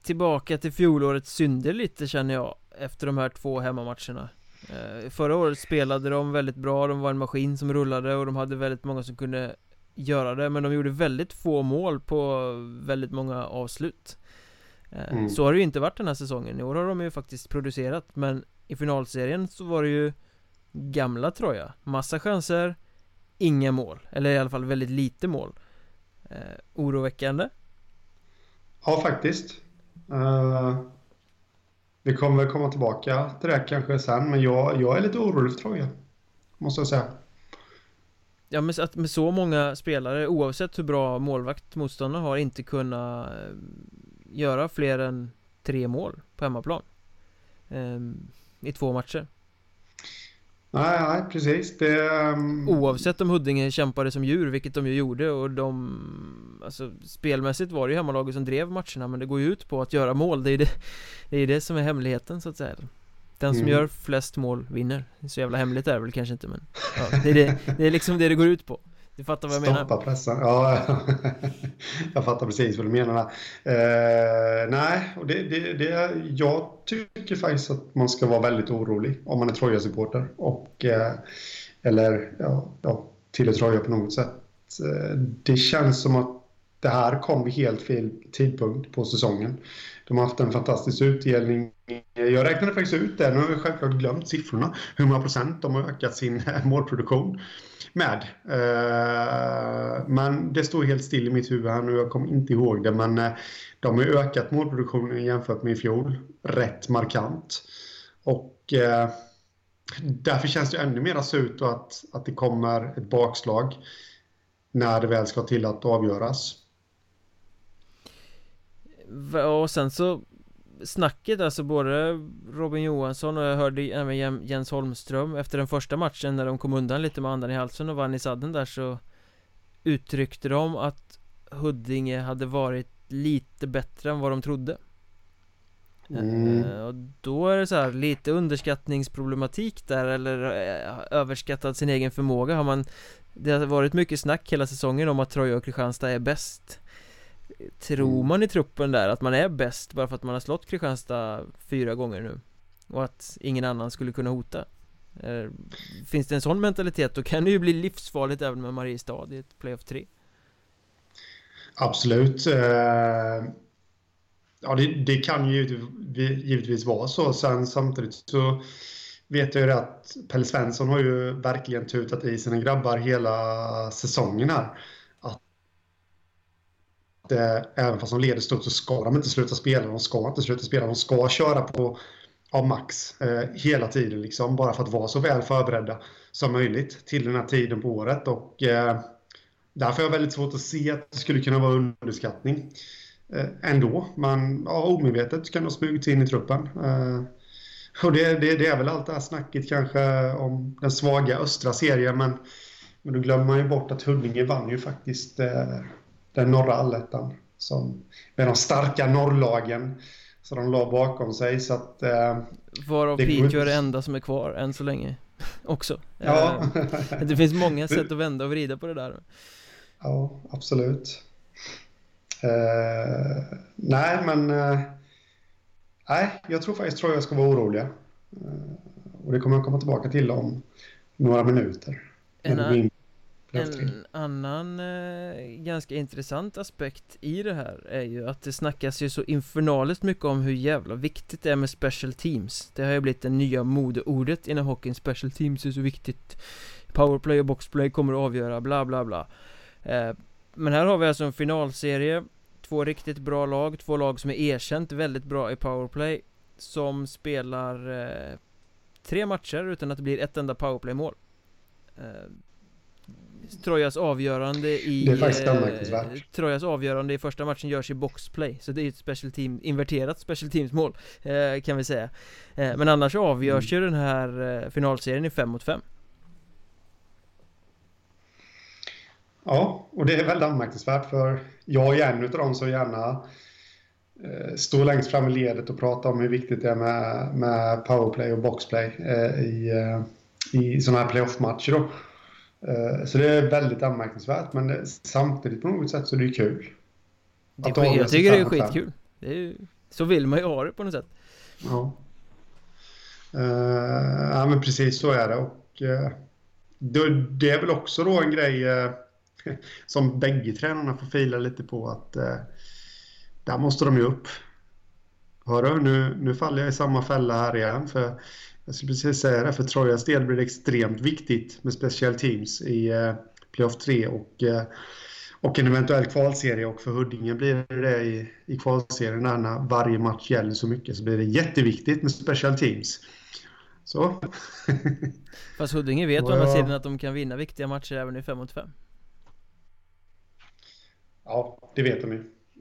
Tillbaka till fjolårets synder lite känner jag Efter de här två hemmamatcherna Förra året spelade de väldigt bra, de var en maskin som rullade och de hade väldigt många som kunde göra det Men de gjorde väldigt få mål på väldigt många avslut. Eh, Mm. Så har det ju inte varit den här säsongen, i år har de ju faktiskt producerat Men i finalserien så var det ju gamla Troja. Massa chanser Inga mål, eller i alla fall väldigt lite mål. Eh, Oroväckande. Ja, faktiskt. Eh, vi kommer väl komma tillbaka till det kanske sen, men jag, jag är lite orolig för Troja. Måste jag säga. Ja men att med så många spelare oavsett hur bra målvakt motståndarna har inte kunnat eh, göra fler än tre mål på hemmaplan ehm, I två matcher Nej, nej, precis. Det, ehm, Oavsett om Huddinge kämpade som djur, vilket de ju gjorde och de Alltså spelmässigt var det ju hemmalaget som drev matcherna men det går ju ut på att göra mål, det är det Det är det som är hemligheten så att säga Den som Mm. gör flest mål vinner Så jävla hemligt är det väl kanske inte men ja, det, är det, det är liksom det det går ut på du fattar vad jag menar? Stoppa pressen. Ja, jag fattar precis vad du menar. Eh, nej, och det, det, det, jag tycker faktiskt att man ska vara väldigt orolig om man är Troja-supporter. Och, eh, eller ja, ja, till Troja på något sätt. Eh, det känns som att det här kom vid helt fel tidpunkt på säsongen. De har haft en fantastisk utdelning. Jag räknade faktiskt ut det. Nu har jag självklart glömt siffrorna. Hur många procent de har ökat sin eh, målproduktion med. Eh, men det står helt still i mitt huvud här nu. Jag kommer inte ihåg det. Men eh, de har ökat målproduktionen jämfört med i fjol. Rätt markant. Och därför känns det ännu mer surt att, att det kommer ett bakslag när det väl ska till att avgöras. Och sen så Snacket alltså både Robin Johansson och jag hörde även Jen- Jens Holmström efter den första matchen när de kom undan lite med andan i halsen och vann i sadden där så Uttryckte de att Huddinge hade varit lite bättre än vad de trodde. Mm. Eh, Och då är det så här lite underskattningsproblematik där eller eh, överskattat sin egen förmåga. Har man Det har varit mycket snack hela säsongen om att Troja och Kristianstad är bäst Tror Mm. man i truppen där att man är bäst bara för att man har slått Kristianstad fyra gånger nu? och att ingen annan skulle kunna hota eh, Finns det en sån mentalitet då kan det ju bli livsfarligt även med Mariestad i ett playoff 3 Absolut eh, Ja det, det kan ju givetvis vara så sen samtidigt så vet jag ju att Pelle Svensson har ju verkligen tutat i sina grabbar hela säsongen här. Att eh, även fast de leder stort så ska de inte sluta spela. De ska inte sluta spela. De ska köra på av max eh, hela tiden liksom. Bara för att vara så väl förberedda som möjligt till den här tiden på året. Och eh, därför är jag väldigt svårt att se att det skulle kunna vara underskattning eh, ändå. Men ja, omedvetet kan de smugit in i truppen. Eh, och det, det, det, är väl allt det här snacket kanske om den svaga östra serien. Men, men då glömmer man ju bort att Huddinge vann ju faktiskt eh, den norra allettan. Som, med de starka norrlagen. Så de la bakom sig så att... Eh, Varav Piteå är det enda som är kvar än så länge. Också. Ja. Eh, det finns många sätt att vända och vrida på det där. Ja, absolut. Eh, nej, men... Eh, Nej, jag tror faktiskt tror jag ska vara oroliga. Eh, och det kommer jag komma tillbaka till om några minuter. En, en annan eh, ganska intressant aspekt i det här är ju att det snackas ju så infernaliskt mycket om hur jävla viktigt det är med special teams. Det har ju blivit det nya modeordet inom hockeyn. Special teams är så viktigt. Powerplay och boxplay kommer att avgöra, bla bla bla. Eh, men här har vi alltså en finalserie Två riktigt bra lag, två lag som är erkänt väldigt bra i powerplay Som spelar eh, tre matcher utan att det blir ett enda powerplay-mål eh, Trojas avgörande i Det är faktiskt eh, Trojas avgörande i första matchen görs i boxplay Så det är ett special team, inverterat special teams mål eh, Kan vi säga eh, Men annars avgörs mm. ju den här finalserien i 5 mot 5 Ja, och det är väldigt anmärkningsvärt för jag är en av dem som gärna står längst fram i ledet och pratar om hur viktigt det är med, med powerplay och boxplay i, i sådana här playoff-matcher. Då. Eh, så det är väldigt anmärkningsvärt, men det, samtidigt på något sätt så är det kul. Det är, jag tycker det är skitkul. Det är, så vill man ju ha det på något sätt. Ja. Uh, ja, men precis så är det. Och, uh, det, det, är väl också då en grej uh, som bägge tränarna får fila lite på att där måste de ju upp. Hörru, nu, nu faller jag i samma fälla här igen. För jag skulle precis säga det, för Trojas del blir det extremt viktigt med special teams i eh, playoff 3 och, eh, och en eventuell kvalserie. Och för Huddinge blir det i, i kvalserien när varje match gäller så mycket så blir det jätteviktigt med special teams. Så. Fast Huddinge vet å andra sidan att de kan vinna viktiga matcher även i 5 mot 5. Ja, det vet de ju.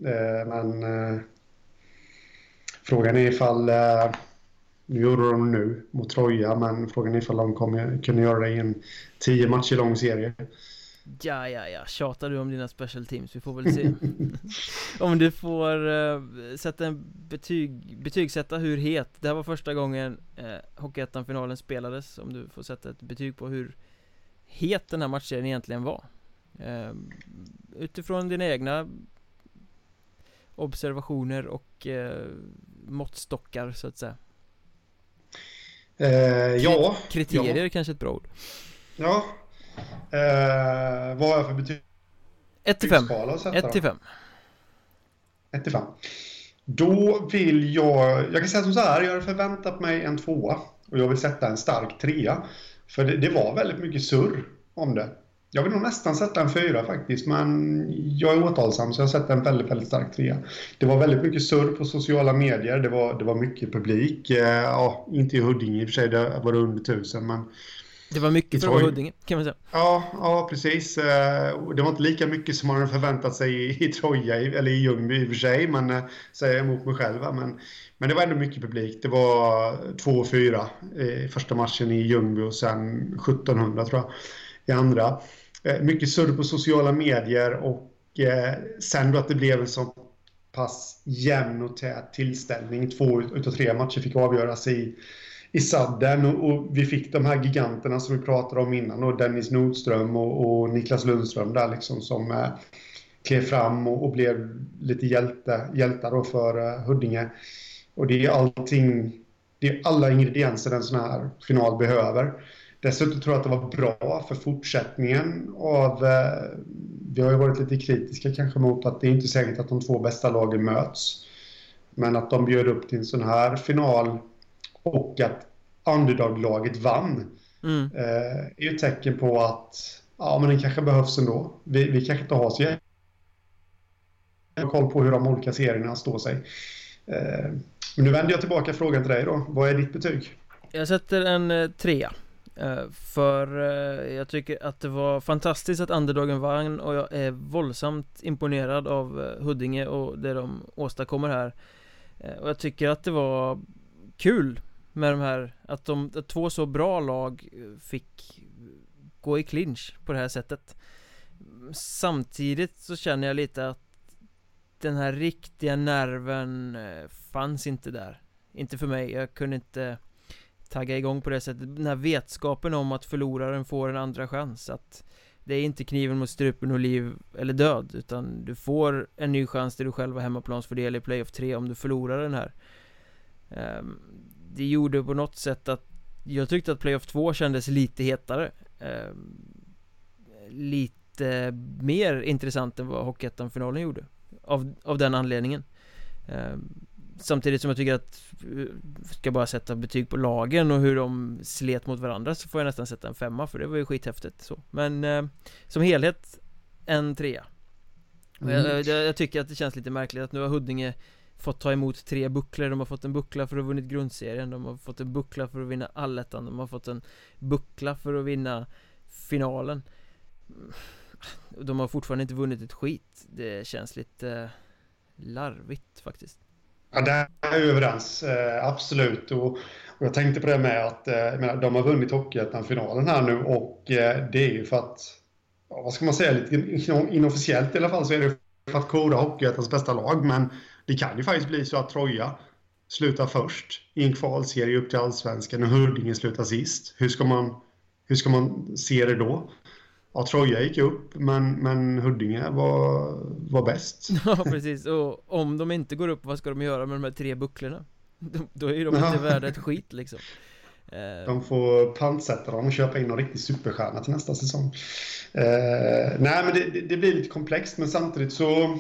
Eh, men frågan är ifall... Nu gjorde de nu mot Troja, men frågan är ifall de kommer kunna göra det i en tio matcher lång serie. Ja, ja, ja, tjatar du om dina special teams? Vi får väl se Om du får uh, sätta en betyg, betygsätta hur het Det här var första gången uh, Hockeyettan-finalen spelades Om du får sätta ett betyg på hur het den här matchen egentligen var uh, utifrån dina egna observationer och eh, måttstockar så att säga? Eh, ja. Kriterier ja. kanske ett bra ord. Ja. Eh, vad har jag för betyg? 1 till 5. 1 till 5. 1 till 5. Då vill jag, jag kan säga som så här, jag hade förväntat mig en tvåa och jag vill sätta en stark trea. För det, det var väldigt mycket surr om det. Jag vill nog nästan sätta en fyra faktiskt, men jag är återhållsam så jag sätter en väldigt, väldigt stark trea. Det var väldigt mycket surr på sociala medier, det var, det var mycket publik. Eh, ja, inte i Huddinge i och för sig, det var under tusen, men... Det var mycket vara Huddinge, kan man säga. Ja, ja, precis. Eh, det var inte lika mycket som man hade förväntat sig i, i Troja, eller i Ljungby i och för sig, men eh, säger jag emot mig själv. Men, men det var ändå mycket publik. Det var 2-4 i första matchen i Ljungby och sen 1700 tror jag i andra. Eh, mycket surr på sociala medier och eh, sen då att det blev en så pass jämn och tät tillställning. Två utav tre matcher fick avgöras i, i sadden och, och, vi fick de här giganterna som vi pratade om innan och Dennis Nordström och, och Niklas Lundström där liksom som eh, klev fram och, och, blev lite hjälte, hjältar då för eh, Huddinge. Och det är allting det är alla ingredienser en sån här final behöver. Dessutom tror jag att det var bra för fortsättningen av... Eh, vi har ju varit lite kritiska kanske mot att det är inte säkert att de två bästa lagen möts. Men att de bjöd upp till en sån här final och att underdog-laget vann mm. eh, är ju ett tecken på att ja, men det kanske behövs ändå. Vi, vi kanske inte har så koll på hur de olika serierna står sig. Eh, men nu vänder jag tillbaka frågan till dig då. Vad är ditt betyg? Jag sätter en eh, trea. Eh, för eh, jag tycker att det var fantastiskt att underdogen vann och jag är våldsamt imponerad av eh, Huddinge och det de åstadkommer här. Och jag tycker att det var kul med de här, att de att två så bra lag fick gå i clinch på det här sättet. Samtidigt så känner jag lite att den här riktiga nerven fanns inte där. Inte för mig, jag kunde inte tagga igång på det sättet. Den här vetskapen om att förloraren får en andra chans Att det är inte kniven mot strupen och liv eller död Utan du får en ny chans där du själv har hemmaplansfördel i playoff 3 om du förlorar den här. Ehm, det gjorde på något sätt att Jag tyckte att playoff 2 kändes lite hetare. Ehm, lite mer intressant än vad Hockeyettan-finalen gjorde av, av den anledningen. Ehm, Samtidigt som jag tycker att Ska bara sätta betyg på lagen och hur de slet mot varandra så får jag nästan sätta en femma för det var ju skithäftigt så. Men eh, Som helhet En trea. Mm. jag, jag, jag, tycker att det känns lite märkligt att nu har Huddinge Fått ta emot tre bucklor, de har fått en buckla för att ha vunnit grundserien. De har fått en buckla för att vinna allettan. De har fått en buckla för att vinna finalen. De har fortfarande inte vunnit ett skit. Det känns lite larvigt faktiskt Ja, där är vi överens. Eh, absolut. Och, och, jag tänkte på det med att eh, menar, de har vunnit Hockeyettan-finalen här nu och eh, det är ju för att, ja, vad ska man säga, lite inofficiellt i alla fall så är det för att kora Hockeyettans bästa lag. Men det kan ju faktiskt bli så att Troja slutar först i en kvalserie upp till Allsvenskan och Huddinge slutar sist. Hur ska man, hur ska man se det då? Ja, Troja gick upp, men, men Huddinge var, var bäst. Ja, precis. Och om de inte går upp, vad ska de göra med de här tre bucklorna? Då är de inte värda ett skit liksom. Eh, de får pantsätta dem och köpa in någon riktig superstjärna till nästa säsong. Eh, nej, men det, det, blir lite komplext, men samtidigt så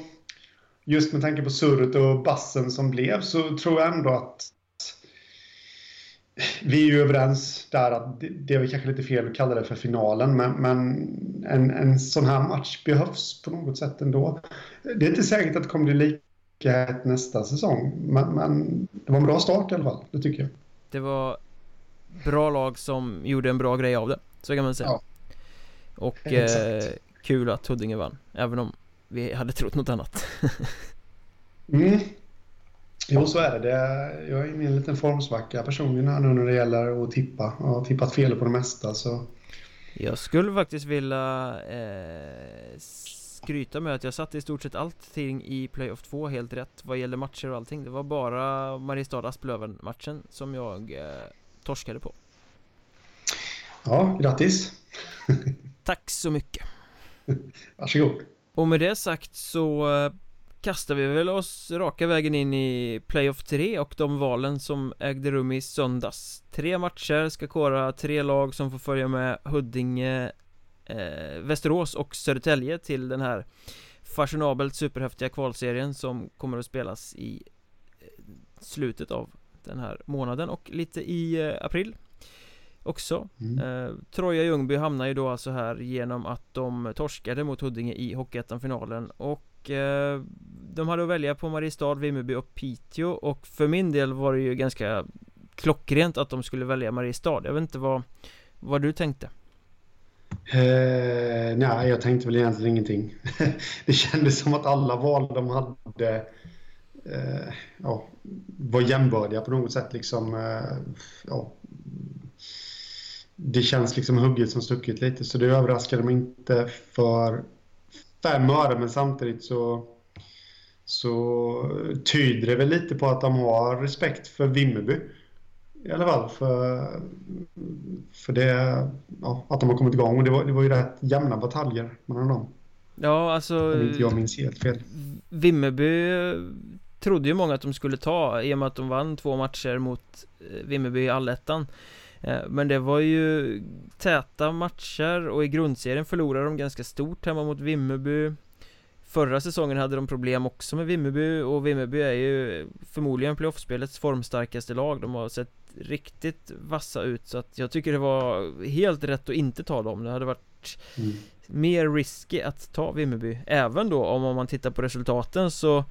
just med tanke på surret och bassen som blev så tror jag ändå att vi är ju överens där att det är väl kanske lite fel att kalla det för finalen, men, men en, en sån här match behövs på något sätt ändå. Det är inte säkert att det kommer bli lika hett nästa säsong, men, men det var en bra start i alla fall, det tycker jag. Det var bra lag som gjorde en bra grej av det, så kan man säga. Ja. Och eh, kul att Huddinge vann, även om vi hade trott något annat. mm. Jo, så är det. Jag är inne i en liten formsvacka personligen här nu när det gäller att tippa. Jag har tippat fel på det mesta, så... Jag skulle faktiskt vilja eh, skryta med att jag satte i stort sett allting i Playoff 2 helt rätt vad gäller matcher och allting. Det var bara Mariestad-Asplöven-matchen som jag eh, torskade på. Ja, grattis! Tack så mycket! Varsågod! Och med det sagt så eh, kastar vi väl oss raka vägen in i Playoff 3 och de valen som ägde rum i söndags Tre matcher ska kora tre lag som får följa med Huddinge, eh, Västerås och Södertälje till den här fashionabelt superhäftiga kvalserien som kommer att spelas i eh, slutet av den här månaden och lite i eh, april också mm. eh, Troja Ljungby hamnar ju då alltså här genom att de torskade mot Huddinge i Hockeyettan-finalen och Eh, de hade att välja på Mariestad, Vimmerby och Piteå och för min del var det ju ganska klockrent att de skulle välja Mariestad. Jag vet inte vad, vad du tänkte? Eh, nej, jag tänkte väl egentligen ingenting. det kändes som att alla val de hade eh, ja, var jämbördiga på något sätt. Liksom, eh, ja, det känns liksom hugget som stucket lite, så det överraskade mig inte för fem öre, men samtidigt så, så tyder det väl lite på att de har respekt för Vimmerby. I alla fall för, för det, ja, att de har kommit igång. Och det var, det var ju rätt jämna bataljer mellan dem. Ja, alltså... Om inte jag minns helt fel. Vimmerby trodde ju många att de skulle ta i och med att de vann två matcher mot eh, Vimmerby i allettan Eh, men det var ju täta matcher och i grundserien förlorade de ganska stort hemma mot Vimmerby. Förra säsongen hade de problem också med Vimmerby och Vimmerby är ju förmodligen playoffspelets formstarkaste lag. De har sett riktigt vassa ut så att jag tycker det var helt rätt att inte ta dem. Det hade varit mm mer risky att ta Vimmerby. Även då om man tittar på resultaten så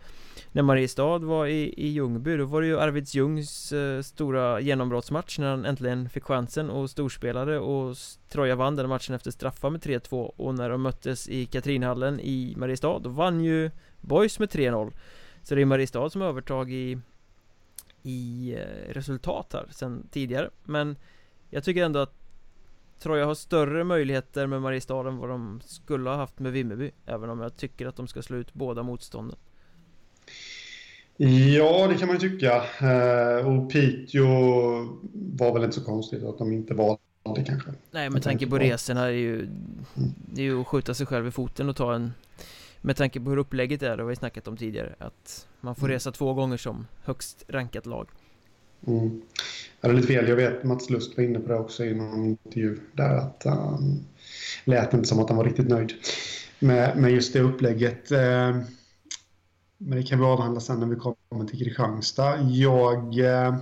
när Mariestad var i, i Ljungby då var det ju Arvids Ljungs eh, stora genombrottsmatch när han äntligen fick chansen och storspelade och Troja vann den matchen efter straffar med 3-2 och när de möttes i Katrinhallen i Mariestad då vann ju Boys med 3-0 Så det är Mariestad som har övertag i i eh, resultat här sen tidigare. Men jag tycker ändå att Troja har större möjligheter med Mariestad än vad de skulle ha haft med Vimmerby Även om jag tycker att de ska slå ut båda motstånden Ja, det kan man ju tycka. Eh, och Piteå var väl inte så konstigt att de inte valde kanske. Nej, med tanke på resorna är ju. Det är ju att skjuta sig själv i foten och ta en Med tanke på hur upplägget är, det har vi snackat om tidigare Att man får mm. resa två gånger som högst rankat lag mm. Jag hade lite fel, jag vet Mats Lust var inne på det också i någon intervju där att han lät inte som att han var riktigt nöjd med, med just det upplägget. Eh, men det kan vi avhandla sen när vi kommer till Kristianstad. Jag, eh,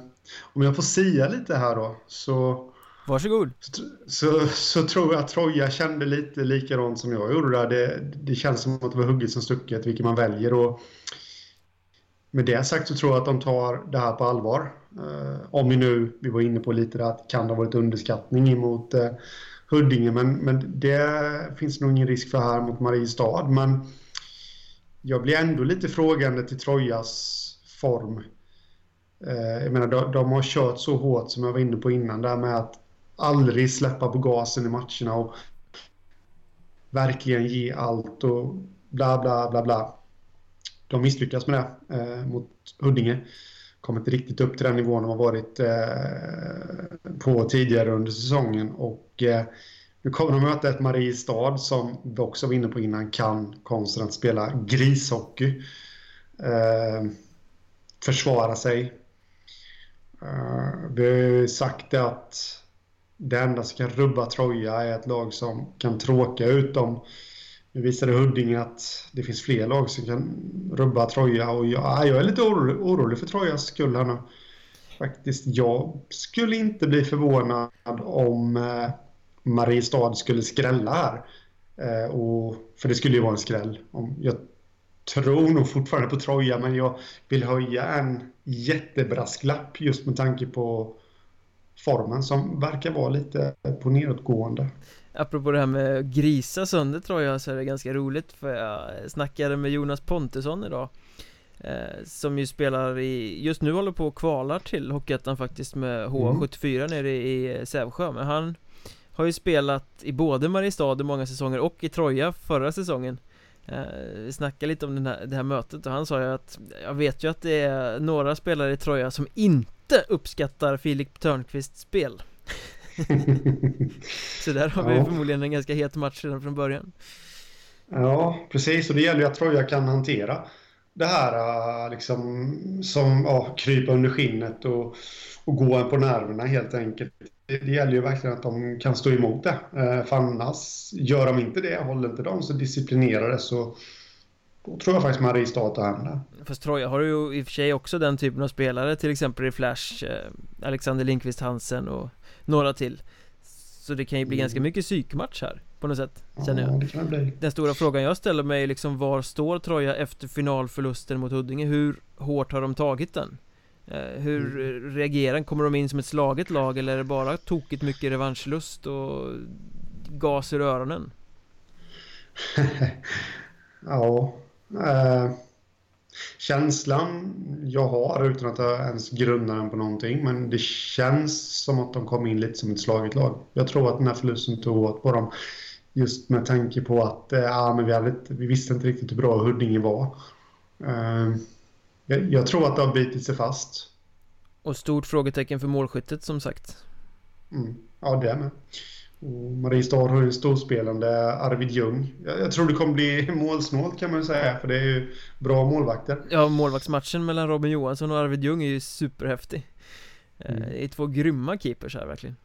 om jag får säga lite här då, så... Varsågod. Så, så, så tror jag att Troja kände lite likadant som jag gjorde där. Det, det känns som att det var hugget som stucket, vilket man väljer. Och med det sagt så tror jag att de tar det här på allvar. Eh, om vi nu, vi var inne på lite där att kan det ha varit underskattning emot eh, Huddinge, men, men det finns nog ingen risk för här mot Mariestad. Men jag blir ändå lite frågande till Trojas form. Eh, jag menar, de, de, har kört så hårt som jag var inne på innan, där med att aldrig släppa på gasen i matcherna och verkligen ge allt och bla bla bla bla. De misslyckas med det eh, mot Huddinge. Kommer inte riktigt upp till den nivån de har varit eh, på tidigare under säsongen och eh, nu kommer de möta ett Mariestad som vi också var inne på innan kan konsten att spela grishockey. Eh, försvara sig. Eh, vi har ju sagt att det enda som kan rubba Troja är ett lag som kan tråka ut dem. Nu visade Huddinge att det finns fler lag som kan rubba Troja och jag, ah, jag är lite orolig, orolig för Trojas skull här nu. Faktiskt, jag skulle inte bli förvånad om eh, Mariestad skulle skrälla här. Eh, och, för det skulle ju vara en skräll. Jag tror nog fortfarande på Troja, men jag vill höja en jättebrasklapp just med tanke på formen som verkar vara lite på nedåtgående. Apropå det här med att grisa sönder Troja så är det ganska roligt för jag snackade med Jonas Pontesson idag eh, Som ju spelar i, just nu håller på och kvalar till Hockeyettan faktiskt med HA74 mm. nere i Sävsjö. Men han har ju spelat i både Mariestad i många säsonger och i Troja förra säsongen. Eh, Vi snackade lite om här, det här mötet och han sa ju att Jag vet ju att det är några spelare i Troja som inte uppskattar Filip Törnqvists spel Så där har vi förmodligen en ganska het match redan från början Ja, precis och det gäller ju att Troja kan hantera det här äh, liksom som ja, krypa under skinnet och, och gå en på nerverna helt enkelt det, det gäller ju verkligen att de kan stå emot det. Eh, för annars, gör de inte det, håller inte de så disciplinerade så då tror jag faktiskt Mariestad tar hem det. Fast Troja har ju i och för sig också den typen av spelare, till exempel i Flash, eh, Alexander Lindqvist Hansen och några till. Så det kan ju bli mm. ganska mycket psykmatch här på något sätt, känner ja, jag. Det kan bli. Den stora frågan jag ställer mig är liksom var står Troja efter finalförlusten mot Huddinge? Hur hårt har de tagit den? Eh, hur mm. reagerar Kommer de in som ett slaget lag eller är det bara tokigt mycket revanschlust och gas i öronen? ja eh, Känslan jag har utan att jag ens grunna den på någonting men det känns som att de kom in lite som ett slaget lag. Jag tror att den här förlusten tog åt på dem just med tanke på att eh, ja, men vi, hade, vi visste inte riktigt hur bra Huddinge var. Eh, jag, jag, tror att det har bitit sig fast. Och stort frågetecken för målskyttet som sagt. Mm, ja, det med. Och Mariestad har ju en storspelande Arvid Ljung. Jag, jag, tror det kommer bli målsnålt kan man säga, för det är ju bra målvakter. Ja, målvaktsmatchen mellan Robin Johansson och Arvid Ljung är ju superhäftig. Eh, mm. Det är två grymma keepers här verkligen.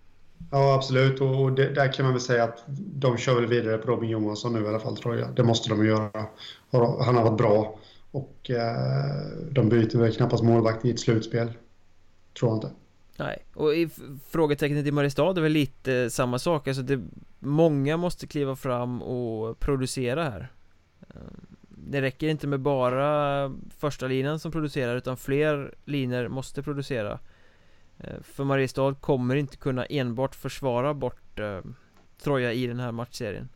Ja, absolut. Och det, där kan man väl säga att de kör väl vidare på Robin Johansson nu i alla fall, tror jag. Det måste de göra. Han har varit bra. Och eh, de byter väl knappast målvakt i ett slutspel. Tror jag inte. Nej, och i frågetecknet i Mariestad är väl lite samma sak. Alltså det, många måste kliva fram och producera här. Eh, det räcker inte med bara första linan som producerar utan fler linor måste producera. Eh, för Mariestad kommer inte kunna enbart försvara bort eh, Troja i den här matchserien.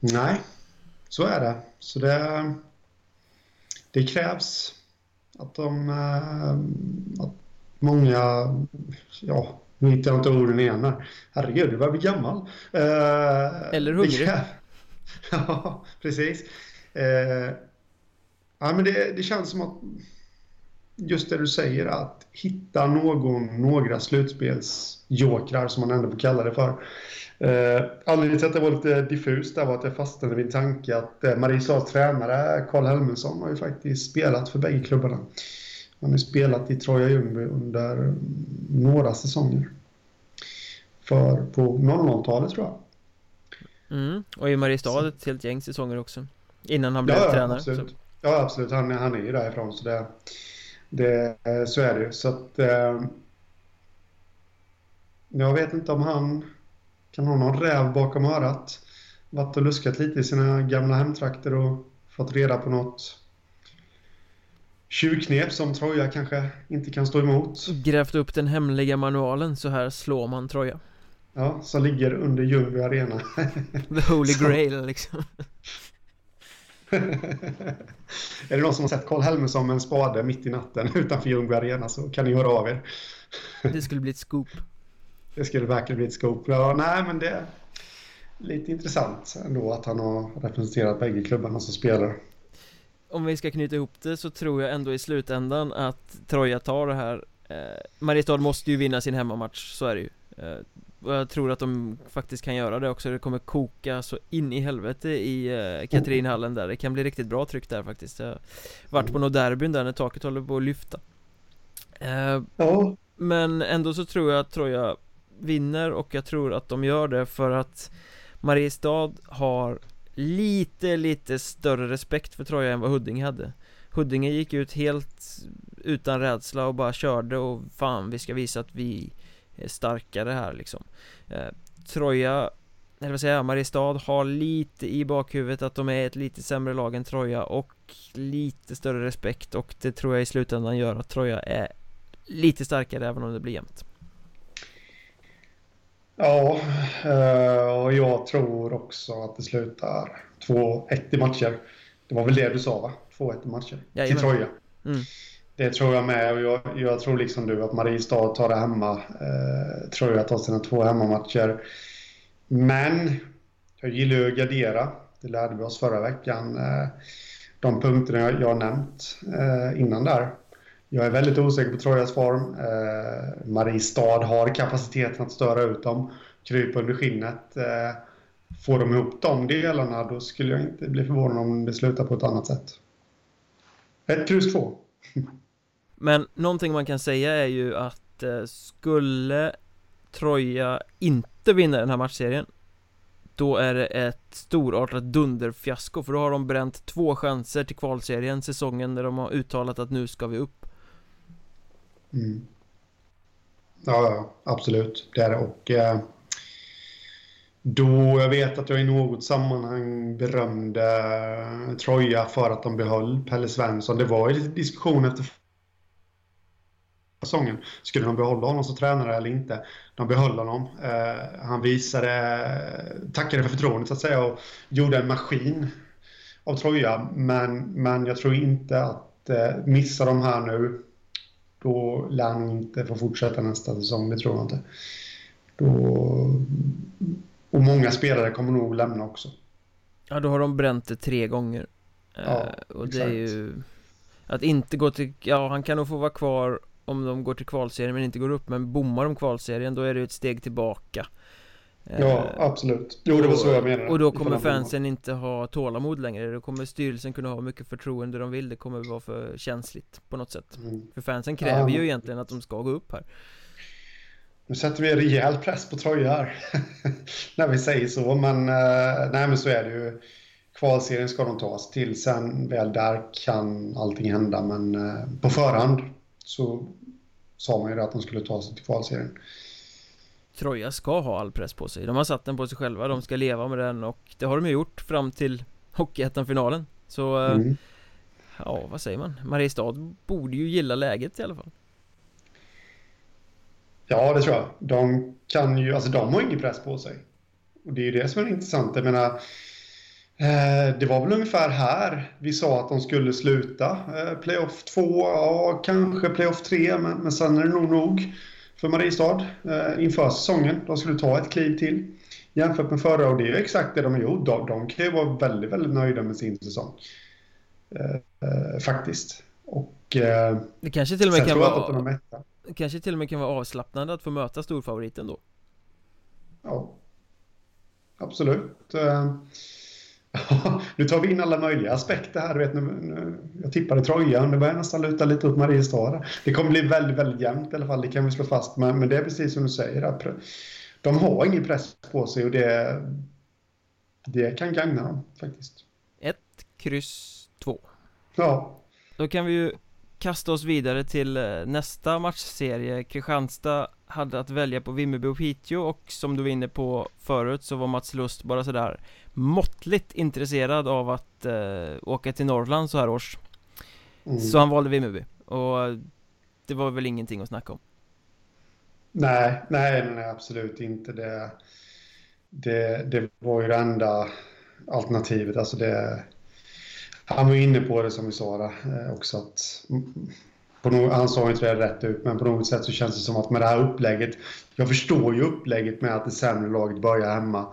Nej, så är det. Så det, det krävs att de eh, att många, ja, nu hittar jag inte orden igen här. Herregud, du börjar bli gammal. Eh, Eller hungrig. ja, precis. Eh, ja, men det, det känns som att just det du säger, att hitta någon, några slutspelsjokrar som man ändå får kalla det för. Eh, anledningen till att det var lite diffust där var att jag fastnade vid tanke att eh, Mariestads tränare Karl Helmensson har ju faktiskt spelat för bägge klubbarna. Han har spelat i Troja Ljungby under några säsonger. För på 00-talet tror jag. Mm, och i Mariestad ett helt gäng säsonger också. Innan han blev ja, tränare. Absolut. Så. Ja, absolut. Han, han är ju därifrån. Så, det, det, så är det ju. Så att... Eh, jag vet inte om han kan ha någon räv bakom örat. Varit och luskat lite i sina gamla hemtrakter och fått reda på något tjuvknep som Troja kanske inte kan stå emot. Grävt upp den hemliga manualen, så här slår man Troja. Ja, som ligger under Ljungby Arena. The Holy Grail liksom. är det någon som har sett Karl Helmersson med en spade mitt i natten utanför Ljungby Arena så kan ni höra av er. det skulle bli ett scoop. Det skulle verkligen bli ett scoop. Ja, nej, men det är lite intressant ändå att han har representerat bägge klubbarna som spelare om vi ska knyta ihop det så tror jag ändå i slutändan att Troja tar det här eh, Mariestad måste ju vinna sin hemmamatch, så är det ju. Eh, Och jag tror att de faktiskt kan göra det också, det kommer koka så in i helvete i eh, Katrinhallen där. Det kan bli riktigt bra tryck där faktiskt. Jag har varit på något derbyn där när taket håller på att lyfta. Eh, ja. Men ändå så tror jag att Troja vinner och jag tror att de gör det för att Mariestad har lite, lite större respekt för Troja än vad Huddinge hade. Huddinge gick ut helt utan rädsla och bara körde och fan vi ska visa att vi är starkare här liksom. Eh, Troja, eller vad säger jag, Mariestad har lite i bakhuvudet att de är ett lite sämre lag än Troja och lite större respekt och det tror jag i slutändan gör att Troja är lite starkare även om det blir jämnt. Ja, eh, och jag tror också att det slutar 2-1 i matcher. Det var väl det du sa va? 2-1 i matcher. Jajamän. Till Troja. Mm. Det tror jag med och jag, jag, tror liksom du att Mariestad tar det hemma. Eh, tror jag tar sina två hemmamatcher. Men jag gillar ju att gardera. Det lärde vi oss förra veckan. Eh, de punkterna jag, jag nämnt eh, innan där. Jag är väldigt osäker på Trojas form. Eh, Mariestad har kapaciteten att störa ut dem, krypa under skinnet. Eh, får de ihop de delarna, då skulle jag inte bli förvånad om det slutar på ett annat sätt. Ett kryss två. Men någonting man kan säga är ju att eh, skulle Troja inte vinna den här matchserien då är det ett storartat dunderfiasko för då har de bränt två chanser till kvalserien säsongen där de har uttalat att nu ska vi upp Mm. Ja, absolut. Det är det. Och eh, då, jag vet att jag i något sammanhang berömde eh, Troja för att de behöll Pelle Svensson. Det var ju lite diskussion efter säsongen. Skulle de behålla honom som tränare eller inte? De behöll honom. Eh, han visade, eh, tackade för förtroendet så att säga och gjorde en maskin av Troja. Men, men jag tror inte att eh, missa de här nu då lär han inte få fortsätta nästa säsong, det tror jag inte. Då... Och många spelare kommer nog lämna också. Ja, då har de bränt det tre gånger. Ja, uh, och exakt. det är ju... Att inte gå till... Ja, han kan nog få vara kvar Om de går till kvalserien men inte går upp Men bommar de kvalserien då är det ett steg tillbaka Ja, eh, absolut. Jo, det var så jag menade. Och då kommer fansen inte ha tålamod längre. Då kommer styrelsen kunna ha mycket förtroende de vill. Det kommer vara för känsligt på något sätt. Mm. För fansen kräver ja. ju egentligen att de ska gå upp här. Nu sätter vi rejäl press på Troja här. När vi säger så, men eh, nej men så är det ju. Kvalserien ska de ta sig till. Sen väl där kan allting hända, men eh, på förhand så sa man ju att de skulle ta sig till kvalserien. Troja ska ha all press på sig De har satt den på sig själva, de ska leva med den och det har de ju gjort fram till Hockeyettan-finalen Så eh, mm. Ja, vad säger man? Mariestad borde ju gilla läget i alla fall Ja, det tror jag De kan ju, alltså de har ingen press på sig Och det är ju det som är intressant, jag menar eh, det var väl ungefär här vi sa att de skulle sluta. Eh, playoff 2, ja kanske playoff 3, men, men sen är det nog nog för Mariestad eh, inför säsongen. De skulle ta ett kliv till jämfört med förra och det är exakt det de har gjort. De, de kan ju vara väldigt, väldigt nöjda med sin säsong. Eh, faktiskt. Och... Eh, det kanske till och med kan vara... Det kanske till och med kan vara avslappnande att få möta storfavoriten då. Ja. Absolut. Eh, nu tar vi in alla möjliga aspekter här. Vet, nu, nu, jag tippade Troja och det börjar nästan luta lite åt Mariestad. Det kommer bli väldigt, väldigt jämnt i alla fall, det kan vi slå fast. Men, men det är precis som du säger, att de har ingen press på sig och det, det kan gagna dem faktiskt. Ett, kryss, två. Ja. Då kan vi ju kasta oss vidare till eh, nästa matchserie Kristianstad hade att välja på Vimmerby och Piteå och som du var inne på förut så var Mats Lust bara sådär måttligt intresserad av att eh, åka till Norrland så här års. Mm. Så han valde Vimmerby och det var väl ingenting att snacka om. Nej, nej, nej absolut inte. Det det, det var ju det enda alternativet, alltså det han var inne på det som vi sa där, eh, också att på något, han sa inte det rätt ut, men på något sätt så känns det som att med det här upplägget, jag förstår ju upplägget med att det sämre laget börjar hemma,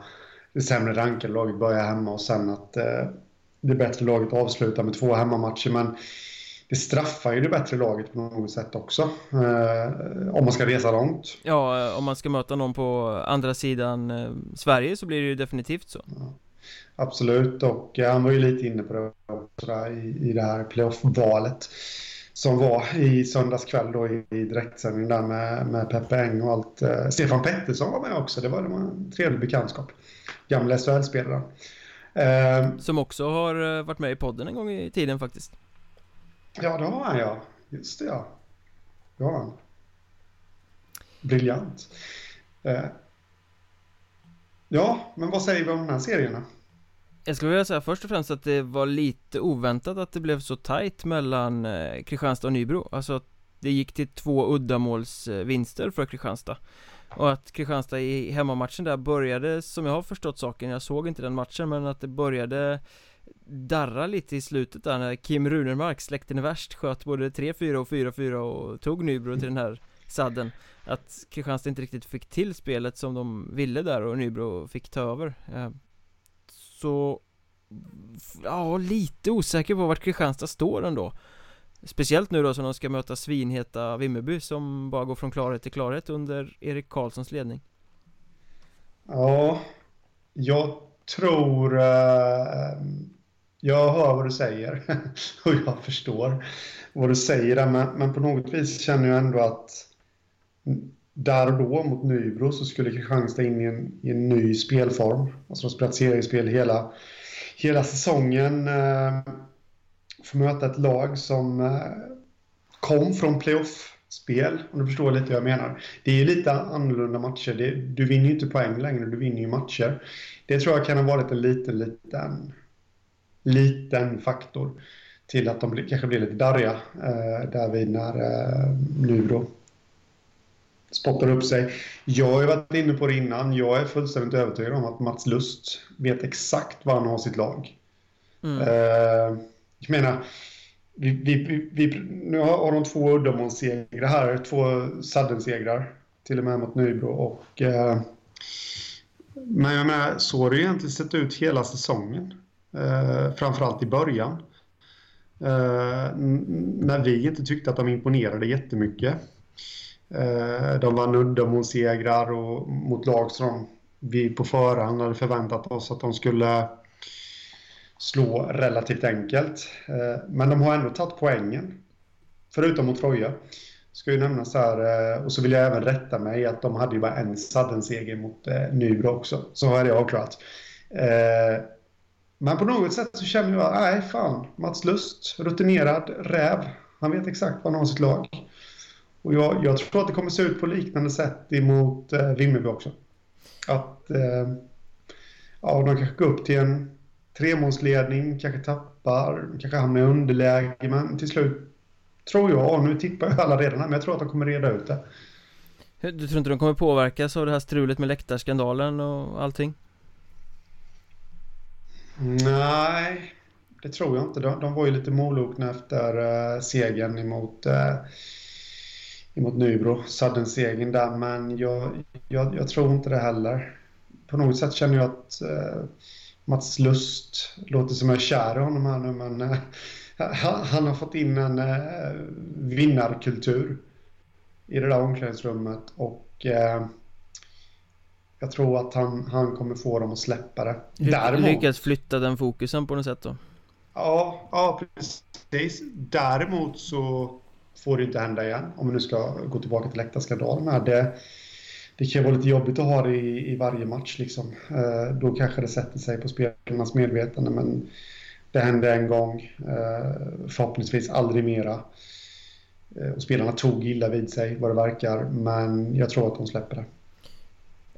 det sämre rankade laget börjar hemma och sen att eh, det bättre laget avslutar med två hemmamatcher, men det straffar ju det bättre laget på något sätt också. Eh, om man ska resa långt. Ja, om man ska möta någon på andra sidan eh, Sverige så blir det ju definitivt så. Ja. Absolut, och han var ju lite inne på det också i, i det här playoff-valet som var i söndags kväll då i, i direktsändning där med, med Peppe Eng och allt. Eh, Stefan Pettersson var med också, det var, det var en trevlig bekantskap. Gamla SHL-spelare. Eh, som också har eh, varit med i podden en gång i tiden faktiskt. Ja, det har han ja. Just det ja. Det har han. Briljant. Eh, ja, men vad säger vi om den här serien då? Jag skulle vilja säga först och främst att det var lite oväntat att det blev så tajt mellan eh, Kristianstad och Nybro. Alltså att det gick till två uddamålsvinster för Kristianstad. Och att Kristianstad i hemmamatchen där började, som jag har förstått saken, jag såg inte den matchen men att det började darra lite i slutet där när Kim Runermark, släkten är värst, sköt både 3-4 och 4-4 och tog Nybro till den här sadden. Att Kristianstad inte riktigt fick till spelet som de ville där och Nybro fick ta över. Eh, så Ja, lite osäker på vart Kristianstad står ändå Speciellt nu då som de ska möta svinheta Vimmerby som bara går från klarhet till klarhet under Erik Karlssons ledning Ja, jag tror uh, Jag hör vad du säger och jag förstår vad du säger där, men, men på något vis känner jag ändå att där och då mot Nybro så skulle Kristianstad in i en, i en ny spelform. Alltså de spelat seriespel hela, hela säsongen. Eh, få möta ett lag som eh, kom från playoff-spel, om du förstår lite vad jag menar. Det är ju lite annorlunda matcher. Det, du vinner ju inte poäng längre, du vinner ju matcher. Det tror jag kan ha varit en liten, liten, liten faktor till att de kanske blir lite darriga eh, därvid när eh, Nybro spottar upp sig. Jag har varit inne på det innan. Jag är fullständigt övertygad om att Mats Lust vet exakt var han har sitt lag. Mm. Uh, jag menar, vi, vi, vi, nu har de två uddamålssegrar här, två saddensegrar till och med mot Nybro. Och, uh, men jag menar, så har det egentligen sett ut hela säsongen. Uh, framförallt i början. Eh, när vi inte tyckte att de imponerade jättemycket. Eh, de vann uddamålssegrar och mot lag som vi på förhand hade förväntat oss att de skulle slå relativt enkelt. Eh, men de har ändå tagit poängen. Förutom mot Troja. Ska ju nämnas här, eh, och så vill jag även rätta mig att de hade ju bara en sudden-seger mot Nybro också. Så har det avklarat. Men på något sätt så känner jag, nej fan, Mats Lust, rutinerad räv. Han vet exakt vad han har sitt lag. Och jag, jag tror att det kommer se ut på liknande sätt emot eh, Vimmerby också. Att eh, ja, de kanske går upp till en tremålsledning, kanske tappar, kanske hamnar i underläge, men till slut tror jag, nu tippar jag alla redan här, men jag tror att de kommer reda ut det. Du tror inte de kommer påverkas av det här strulet med läktarskandalen och allting? Nej, det tror jag inte. De, de var ju lite molokna efter uh, segern emot, uh, emot Nybro, Sudden-segern där, men jag, jag, jag, tror inte det heller. På något sätt känner jag att uh, Mats Lust låter som jag är kär i honom här nu, men uh, han, har fått in en uh, vinnarkultur i det där omklädningsrummet och jag tror att han, han kommer få dem att släppa det. Däremot, lyckas flytta den fokusen på något sätt då? Ja, ja precis. Däremot så får det inte hända igen. Om vi nu ska gå tillbaka till läktarskandalen. Det, det kan vara lite jobbigt att ha det i, i varje match. Liksom. Eh, då kanske det sätter sig på spelarnas medvetande. Men det hände en gång. Eh, förhoppningsvis aldrig mera. Eh, och spelarna tog illa vid sig vad det verkar. Men jag tror att de släpper det.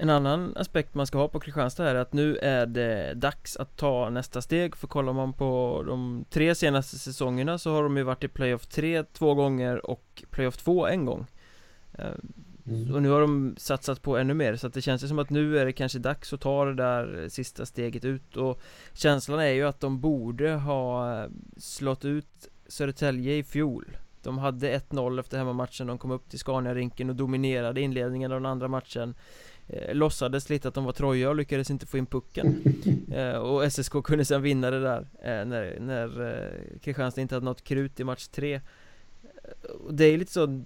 En annan aspekt man ska ha på Kristianstad är att nu är det dags att ta nästa steg För kollar man på de tre senaste säsongerna så har de ju varit i Playoff 3 två gånger och Playoff 2 en gång. Eh, mm. Och nu har de satsat på ännu mer så att det känns ju som att nu är det kanske dags att ta det där sista steget ut. Och Känslan är ju att de borde ha slått ut Södertälje i fjol. De hade 1-0 efter hemmamatchen, de kom upp till Scania-rinken och dominerade inledningen av den andra matchen eh, Låtsades lite att de var Troja och lyckades inte få in pucken. Eh, Och SSK kunde sen vinna det där eh, När, när eh, Kristianstad inte hade något krut i match tre. Eh, Och det är lite så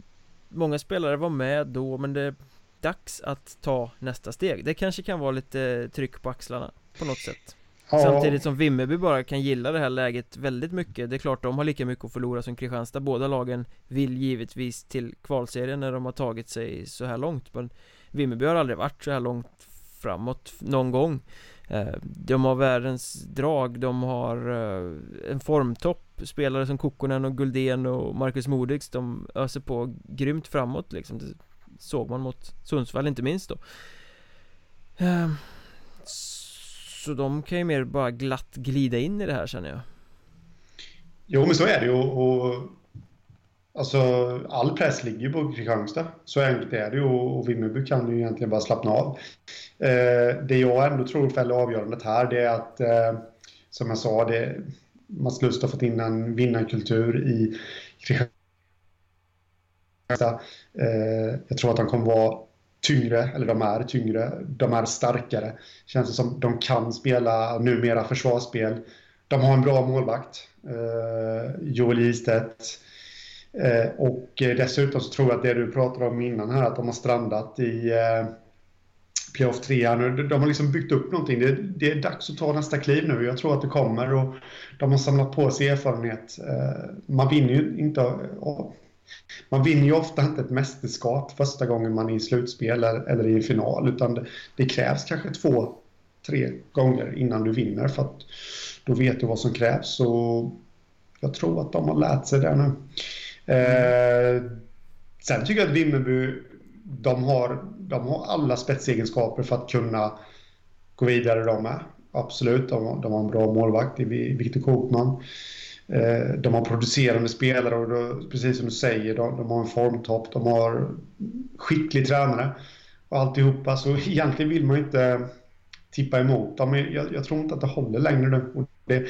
Många spelare var med då men det är dags att ta nästa steg. Det kanske kan vara lite tryck på axlarna på något sätt. Ja. Samtidigt som Vimmerby bara kan gilla det här läget väldigt mycket. Det är klart de har lika mycket att förlora som Kristianstad. Båda lagen vill givetvis till kvalserien när de har tagit sig så här långt Men Vimmerby har aldrig varit så här långt framåt någon gång. Eh, de har världens drag, de har eh, en formtopp Spelare som Kokkonen och Guldén och Marcus Modigs De öser på grymt framåt liksom. Det såg man mot Sundsvall inte minst då. Ehm, så de kan ju mer bara glatt glida in i det här känner jag. Jo men så är det ju. Och Alltså, all press ligger på Kristianstad. Så enkelt är det ju och Vimmerby kan ju egentligen bara slappna av. Eh, det jag ändå tror fäller avgörandet här det är att, eh, som jag sa, det, Mats Lust har fått in en vinnarkultur i Kristianstad. Eh, jag tror att de kommer vara tyngre, eller de är tyngre, de är starkare. Känns det som de kan spela numera försvarsspel. De har en bra målvakt, eh, Joel Istedt. Eh, och eh, dessutom så tror jag att det du pratade om innan här, att de har strandat i eh, playoff 3 nu. De har liksom byggt upp någonting. Det, det, är dags att ta nästa kliv nu. Jag tror att det kommer och de har samlat på sig erfarenhet. Eh, man vinner ju inte... Man vinner ju ofta inte ett mästerskap första gången man är i slutspel eller, eller i en final, utan det, det, krävs kanske två, tre gånger innan du vinner för att då vet du vad som krävs. Så jag tror att de har lärt sig det nu. Eh, sen tycker jag att Vimmerby, de har, de har alla spetsegenskaper för att kunna gå vidare de med. Absolut, de, de har en bra målvakt i Viktor Kokman. Eh, de har producerande spelare och då, precis som du säger, de, de har en formtopp, de har skicklig tränare och alltihopa. Så egentligen vill man inte tippa emot dem. Jag, jag tror inte att det håller längre nu. Och det,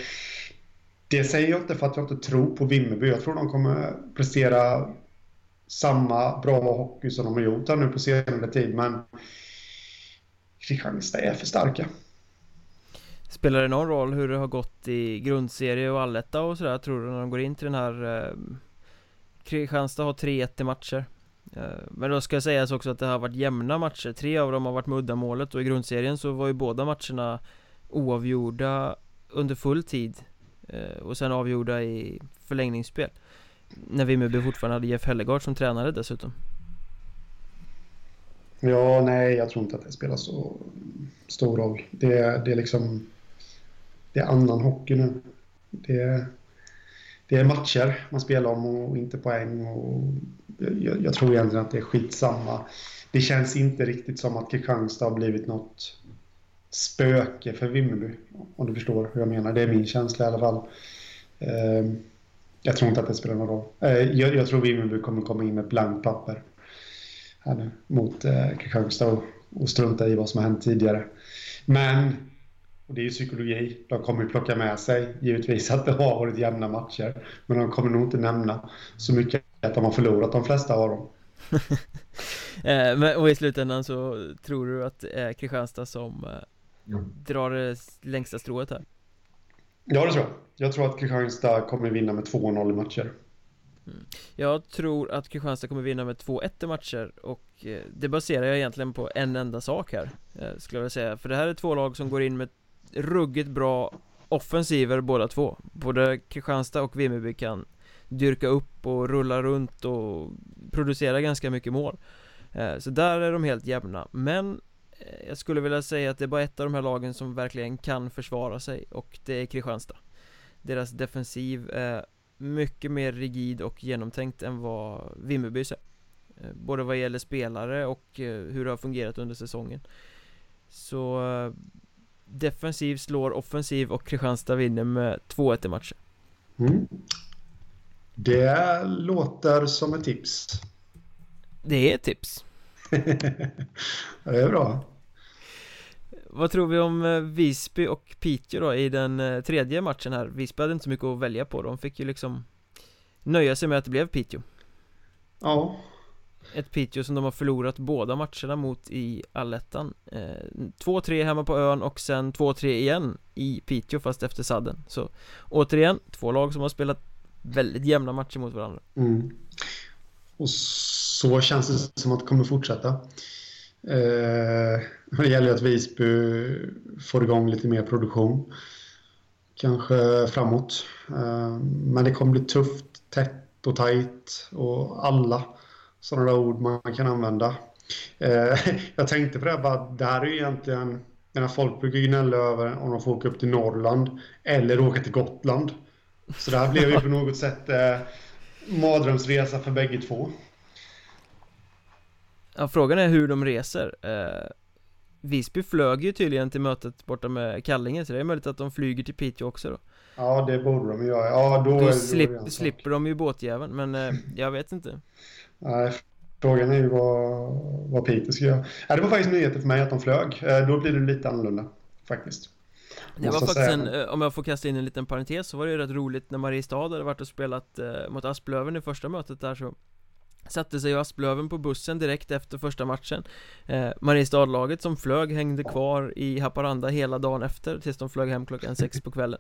det säger jag inte för att jag inte tror på Vimmerby. Jag tror de kommer prestera samma bra hockey som de har gjort här nu på senare tid. Men Kristianstad är för starka. Spelar det någon roll hur det har gått i grundserie och alletta och sådär tror du när de går in till den här eh, Kristianstad har 3-1 i matcher eh, Men då ska sägas också att det har varit jämna matcher Tre av dem har varit med uddamålet och i grundserien så var ju båda matcherna oavgjorda under full tid Eh, och sen avgjorda i förlängningsspel När Vimmerby fortfarande hade Jeff Hellegard som tränare dessutom Ja, nej, jag tror inte att det spelar så stor roll. Det, det är liksom... Det är annan hockey nu. Det, det är matcher man spelar om och inte poäng. Och jag, jag tror egentligen att det är skitsamma. Det känns inte riktigt som att Kristianstad har blivit något spöke för Vimmerby. Om du förstår hur jag menar. Det är min känsla i alla fall. Ehm, jag tror inte att det spelar någon roll. Eh, jag, jag tror Vimmerby kommer komma in med blankt papper här nu mot eh, Kristianstad och, och strunta i vad som har hänt tidigare. Men, och det är ju psykologi, de kommer ju plocka med sig givetvis att det har varit jämna matcher. Men de kommer nog inte nämna så mycket att de har förlorat de flesta av dem. Eh, men, och i slutändan så tror du att eh, Kristianstad som eh drar det längsta strået här? Ja, det tror jag. Jag tror att Kristianstad kommer vinna med 2-0 i matcher. Mm. Jag tror att Kristianstad kommer vinna med 2-1 i matcher och eh, det baserar jag egentligen på en enda sak här eh, Skulle jag vilja säga, för det här är två lag som går in med ruggigt bra offensiver båda två Både Kristianstad och Vimmerby kan dyrka upp och rulla runt och producera ganska mycket mål eh, Så där är de helt jämna, men jag skulle vilja säga att det är bara ett av de här lagen som verkligen kan försvara sig och det är Kristianstad. Deras defensiv är mycket mer rigid och genomtänkt än vad Vimmerbys är eh, Både vad gäller spelare och eh, hur det har fungerat under säsongen. Så eh, Defensiv slår offensiv och Kristianstad vinner med 2-1 i matchen. Mm. Det låter som ett tips. Det är ett tips Det är bra. Vad tror vi om eh, Visby och Piteå då i den eh, tredje matchen här? Visby hade inte så mycket att välja på, de fick ju liksom Nöja sig med att det blev Piteå. Ja. Ett Piteå som de har förlorat båda matcherna mot i allettan. Eh, 2-3 hemma på ön och sen 2-3 igen i Piteå fast efter sadden. Så återigen, två lag som har spelat väldigt jämna matcher mot varandra. Mm. Och så känns det som att det kommer fortsätta eh, det gäller att Visby får igång lite mer produktion. Kanske framåt. Eh, men det kommer bli tufft, tätt och tajt och alla sådana där ord man kan använda. Eh, jag tänkte på det bara, det här är ju egentligen när folk brukar gnälla över om de får åka upp till Norrland eller åka till Gotland. Så det här blev ju på något sätt eh, mardrömsresa för bägge två. Ja, frågan är hur de reser. Eh, Visby flög ju tydligen till mötet borta med Kallinge så det är möjligt att de flyger till Piteå också då. Ja det borde de göra, ja då, då slip, slipper de ju båtjäveln men eh, jag vet inte. Nej, frågan är ju vad, vad Piteå ska göra. Ja, Det var faktiskt nyheter för mig att de flög, eh, då blir det lite annorlunda faktiskt det var faktiskt en, eh, om jag får kasta in en liten parentes så var det ju rätt roligt när Mariestad hade varit och spelat eh, mot Asplöven i första mötet där så Satte sig Asplöven på bussen direkt efter första matchen. Eh, Mariestadlaget som flög hängde kvar i Haparanda hela dagen efter tills de flög hem klockan sex på kvällen.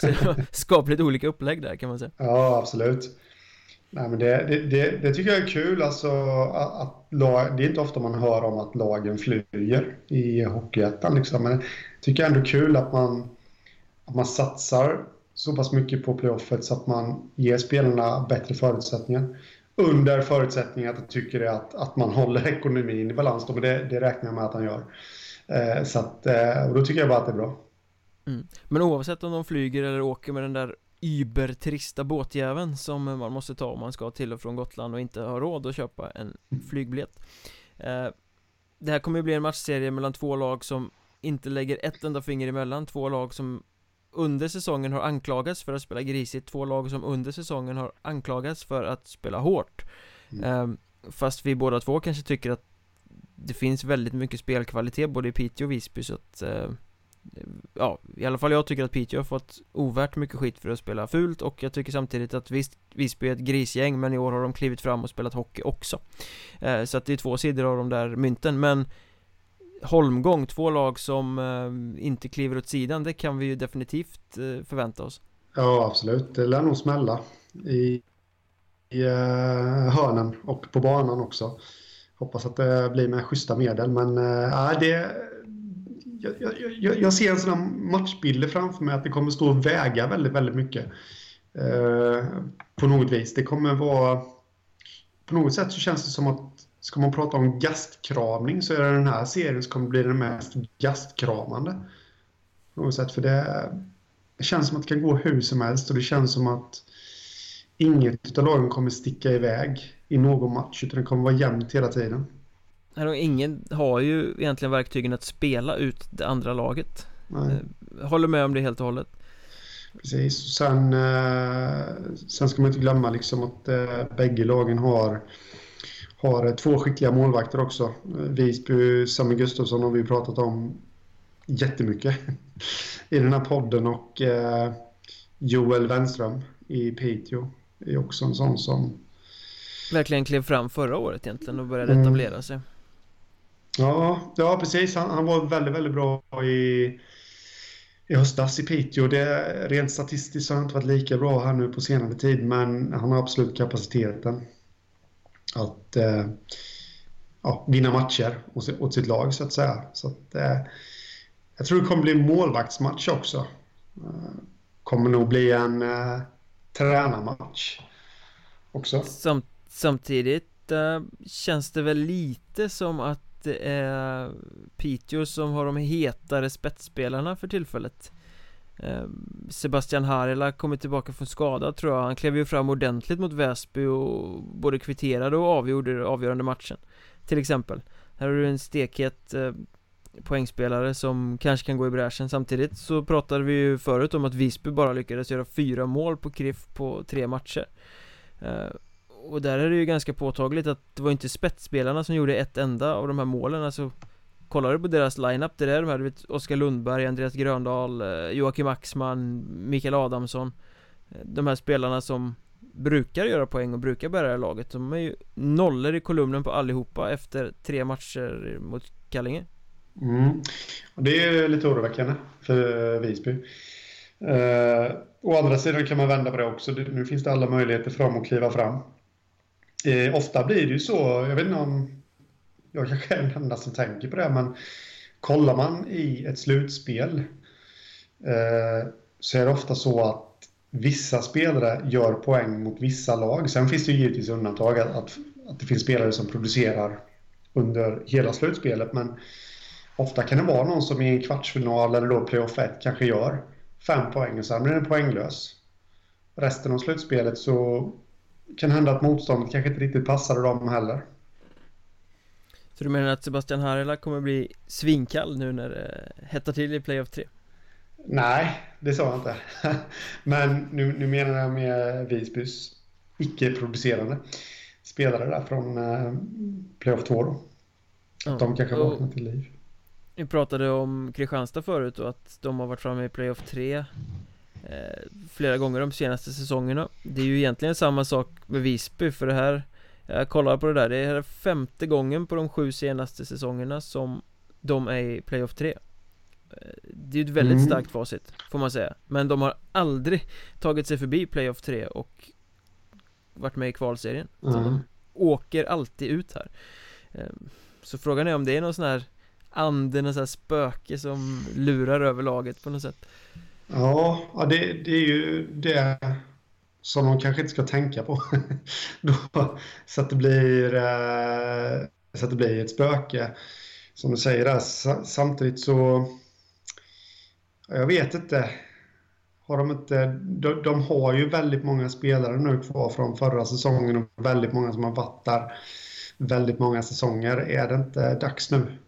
Så det var skapligt olika upplägg där kan man säga. Ja, absolut. Nej, men det, det, det, det tycker jag är kul alltså att, att det är inte ofta man hör om att lagen flyger i Hockeyettan liksom, men jag tycker ändå kul att man, att man satsar så pass mycket på playoffet så att man ger spelarna bättre förutsättningar. Under förutsättning att jag tycker att, att man håller ekonomin i balans. Då, men det, det räknar jag med att han gör. Eh, så att, eh, och då tycker jag bara att det är bra. Mm. Men oavsett om de flyger eller åker med den där übertrista båtjäveln som man måste ta om man ska till och från Gotland och inte har råd att köpa en flygbiljett. Eh, det här kommer ju bli en matchserie mellan två lag som inte lägger ett enda finger emellan, två lag som under säsongen har anklagats för att spela grisigt Två lag som under säsongen har anklagats för att spela hårt mm. Ehm, fast vi båda två kanske tycker att det finns väldigt mycket spelkvalitet både i Piteå och Visby så att eh, Ja, i alla fall jag tycker att Piteå har fått ovärt mycket skit för att spela fult och jag tycker samtidigt att visst Visby är ett grisgäng men i år har de klivit fram och spelat hockey också eh, Så att det är två sidor av de där mynten men holmgång, två lag som eh, inte kliver åt sidan, det kan vi ju definitivt eh, förvänta oss. Ja, absolut. Det lär nog smälla i, i eh, hörnen och på banan också. Hoppas att det blir med schyssta medel, men uh, det... Jag, jag, jag ser en sån här matchbild framför mig att det kommer stå och väga väldigt, väldigt mycket. Eh, på något vis. Det kommer vara... På något sätt så känns det som att ska man prata om gastkramning så är det den här serien som kommer bli den mest gastkramande. På något sätt, för det, det känns som att det kan gå hur som helst och det känns som att inget av lagen kommer sticka iväg i någon match utan det kommer vara jämnt hela tiden. ingen har ju egentligen verktygen att spela ut det andra laget. Nej. Eh, håller med om det helt och hållet. Precis, sen, eh, sen ska man inte glömma liksom att eh, bägge lagen har har två skickliga målvakter också. Visby, Sami Gustafsson har vi pratat om jättemycket i den här podden och eh, Joel Wenström i Piteå är också en sån som verkligen klev fram förra året egentligen och började mm. etablera sig. Ja, ja precis. Han, han, var väldigt, väldigt bra i, i höstas i Piteå. Det, rent statistiskt har han inte varit lika bra här nu på senare tid, men han har absolut kapaciteten att eh, ja, vinna matcher åt sitt lag så att säga. Så att, eh, jag tror det kommer bli en målvaktsmatch också. Eh, kommer nog bli en eh, tränarmatch också. Som, samtidigt eh, känns det väl lite som att det är Piteå som har de hetare spetsspelarna för tillfället Ehm, Sebastian Harila kommer tillbaka från skada tror jag. Han klev ju fram ordentligt mot Väsby och både kvitterade och avgjorde avgörande matchen. Till exempel Här har du en stekhet eh, poängspelare som kanske kan gå i bräschen. Samtidigt så pratade vi ju förut om att Visby bara lyckades göra fyra mål på Kriff på tre matcher. Ehm, och där är det ju ganska påtagligt att det var inte spetsspelarna som gjorde ett enda av de här målen. Alltså Kollar du på deras lineup, det är de här, du vet Oskar Lundberg, Andreas Gröndahl eh, Joakim Axman, Mikael Adamsson. Eh, de här spelarna som brukar göra poäng och brukar bära det här laget De är ju nollor i kolumnen på allihopa efter tre matcher mot Kallinge. Mm. Det är lite oroväckande för Visby. Eh, Å andra sidan kan man vända på det också. Nu finns det alla möjligheter för dem att kliva fram. Eh, Ofta blir det ju så, jag vet inte om jag kanske är den enda som tänker på det, men kollar man i ett slutspel eh, så är det ofta så att vissa spelare gör poäng mot vissa lag. Sen finns det ju givetvis undantag att, att, att det finns spelare som producerar under hela slutspelet, men ofta kan det vara någon som i en kvartsfinal eller då playoff 1 kanske gör fem poäng och sen blir den poänglös. Resten av slutspelet så kan det hända att motståndet kanske inte riktigt passade dem heller. Så du menar att Sebastian Harila kommer bli svinkall nu när det hettar till i Playoff 3? Nej, det sa jag inte. Men nu, nu menar jag med Visbys icke-producerande spelare där från eh, Playoff 2 då. Att ja, de kanske vaknar till liv. Vi pratade om Kristianstad förut och att de har varit framme i Playoff 3 eh, flera gånger de senaste säsongerna. Det är ju egentligen samma sak med Visby för det här jag kollar på det där, det är femte gången på de sju senaste säsongerna som de är i Playoff 3 Det är ett väldigt mm. starkt facit, får man säga. Men de har aldrig tagit sig förbi Playoff 3 och varit med i kvalserien. Mm. Så de åker alltid ut här. Ehm, Så frågan är om det är någon sån här ande, någon sån här spöke som lurar över laget på något sätt. Ja, ja det, det är ju det som de kanske inte ska tänka på. Då, så, att det blir, eh, så att det blir ett spöke. Som du säger där, samtidigt så... Jag vet inte. Har de, inte de, de, har ju väldigt många spelare nu kvar från förra säsongen och väldigt många som har varit där väldigt många säsonger. Är det inte dags nu?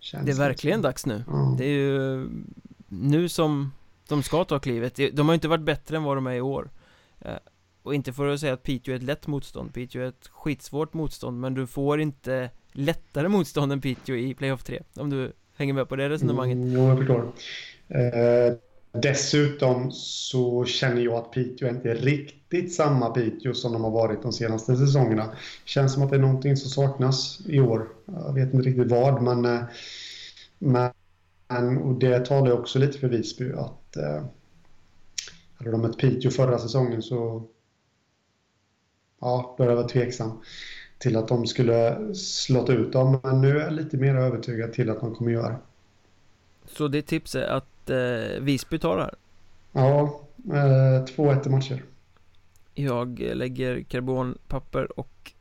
Känns det är verkligen dags nu. Ja. Det är ju nu som de ska ta klivet. De har inte varit bättre än vad de är i år. Eh, och inte för att säga att Piteå är ett lätt motstånd, Piteå är ett skitsvårt motstånd Men du får inte lättare motstånd än Piteå i Playoff 3 Om du hänger med på det resonemanget mm, Jo, jag förstår eh, dessutom så känner jag att Piteå inte är riktigt samma Piteå som de har varit de senaste säsongerna. Känns som att det är någonting som saknas i år. Jag vet inte riktigt vad, men, eh, men och det talar också lite för Visby att eh, hade de ett Piteå förra säsongen så ja, då är jag vara tveksam till att de skulle slått ut dem. Men nu är jag lite mer övertygad till att de kommer göra Så ditt tips är att eh, Visby tar det här? Ja, eh, 2-1 i matcher. Jag lägger karbonpapper och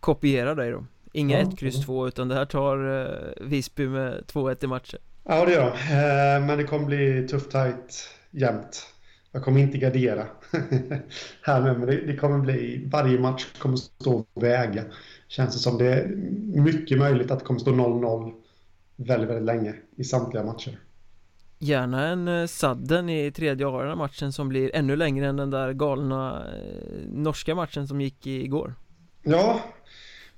kopierar dig då Inga 1, ja, kryss 2 utan det här tar eh, Visby med 2-1 i matcher Ja det gör de, eh, men det kommer bli tufft tajt jämnt Jag kommer inte gardera här nu men det, det, kommer bli Varje match kommer stå och väga Känns det som det är mycket möjligt att det kommer stå 0-0 Väldigt, väldigt länge i samtliga matcher Gärna en eh, sadden i tredje avgörande matchen som blir ännu längre än den där galna eh, norska matchen som gick igår Ja,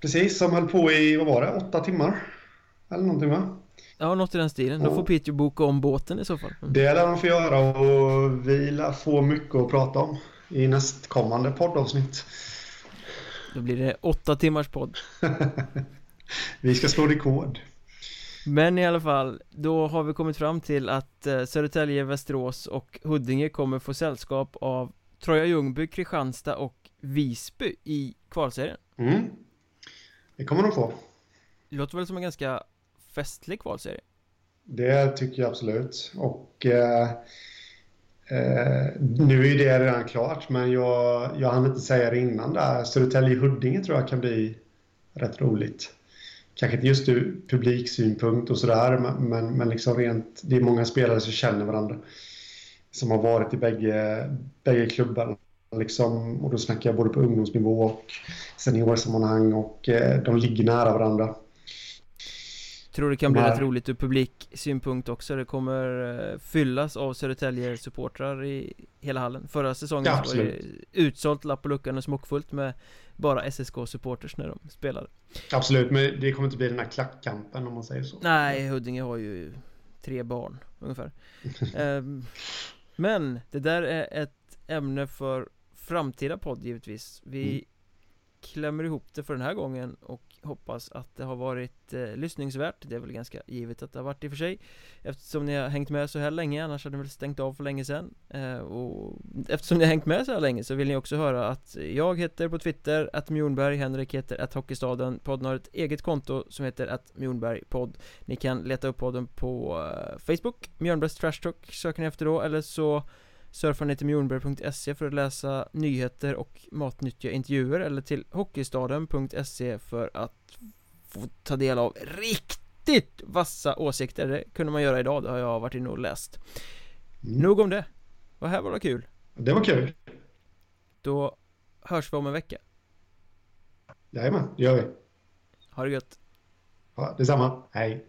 precis som höll på i, vad var det, åtta timmar? Eller någonting va? Ja, något i den stilen. Då får Piteå boka om båten i så fall mm. Det lär de få göra och vi lär få mycket att prata om i nästkommande poddavsnitt Då blir det åtta timmars podd Vi ska slå rekord men i alla fall, då har vi kommit fram till att eh, Södertälje, Västerås och Huddinge kommer få sällskap av Troja Ljungby, Kristianstad och Visby i kvalserien mm. Det kommer de få Det låter väl som en ganska festlig kvalserie? Det tycker jag absolut och eh, eh, nu är ju det redan klart men jag, jag hann inte säga det innan där Södertälje-Huddinge tror jag kan bli rätt roligt kanske inte just ur publiksynpunkt och sådär, men, men liksom rent, det är många spelare som känner varandra. Som har varit i bägge, bägge klubbarna. Liksom, och då snackar jag både på ungdomsnivå och seniorsammanhang och eh, de ligger nära varandra. Tror det kan bli rätt roligt ur publiksynpunkt också. Det kommer eh, fyllas av Södertälje supportrar i hela hallen. Förra säsongen ja, var det utsålt lapp på luckan och smockfullt med bara SSK-supporters när de spelade. Absolut, men det kommer inte bli den här klackkampen om man säger så. Nej, Huddinge har ju tre barn ungefär. Um, Men det där är ett ämne för framtida podd givetvis. Vi mm. klämmer ihop det för den här gången och hoppas att det har varit eh, lyssningsvärt. Det är väl ganska givet att det har varit i och för sig. Eftersom ni har hängt med så här länge, annars hade ni väl stängt av för länge sedan. Eh, Och eftersom ni har hängt med så här länge så vill ni också höra att jag heter på Twitter att Mjornberg, Henrik heter att Hockeystaden. Podden har ett eget konto som heter att Mjornberg podd. Ni kan leta upp podden på eh, Facebook, Mjörnbergs Trash Talk söker ni efter då eller så surfar ni till mjornberg.se för att läsa nyheter och matnyttiga intervjuer eller till hockeystaden.se för att få ta del av riktigt vassa åsikter. Det kunde man göra idag, det har jag varit inne och läst. Mm. Nog om det. Och här var det kul. Det var kul. Då hörs vi om en vecka. Jajamän, det gör vi. Ha det gött. Ja, detsamma, hej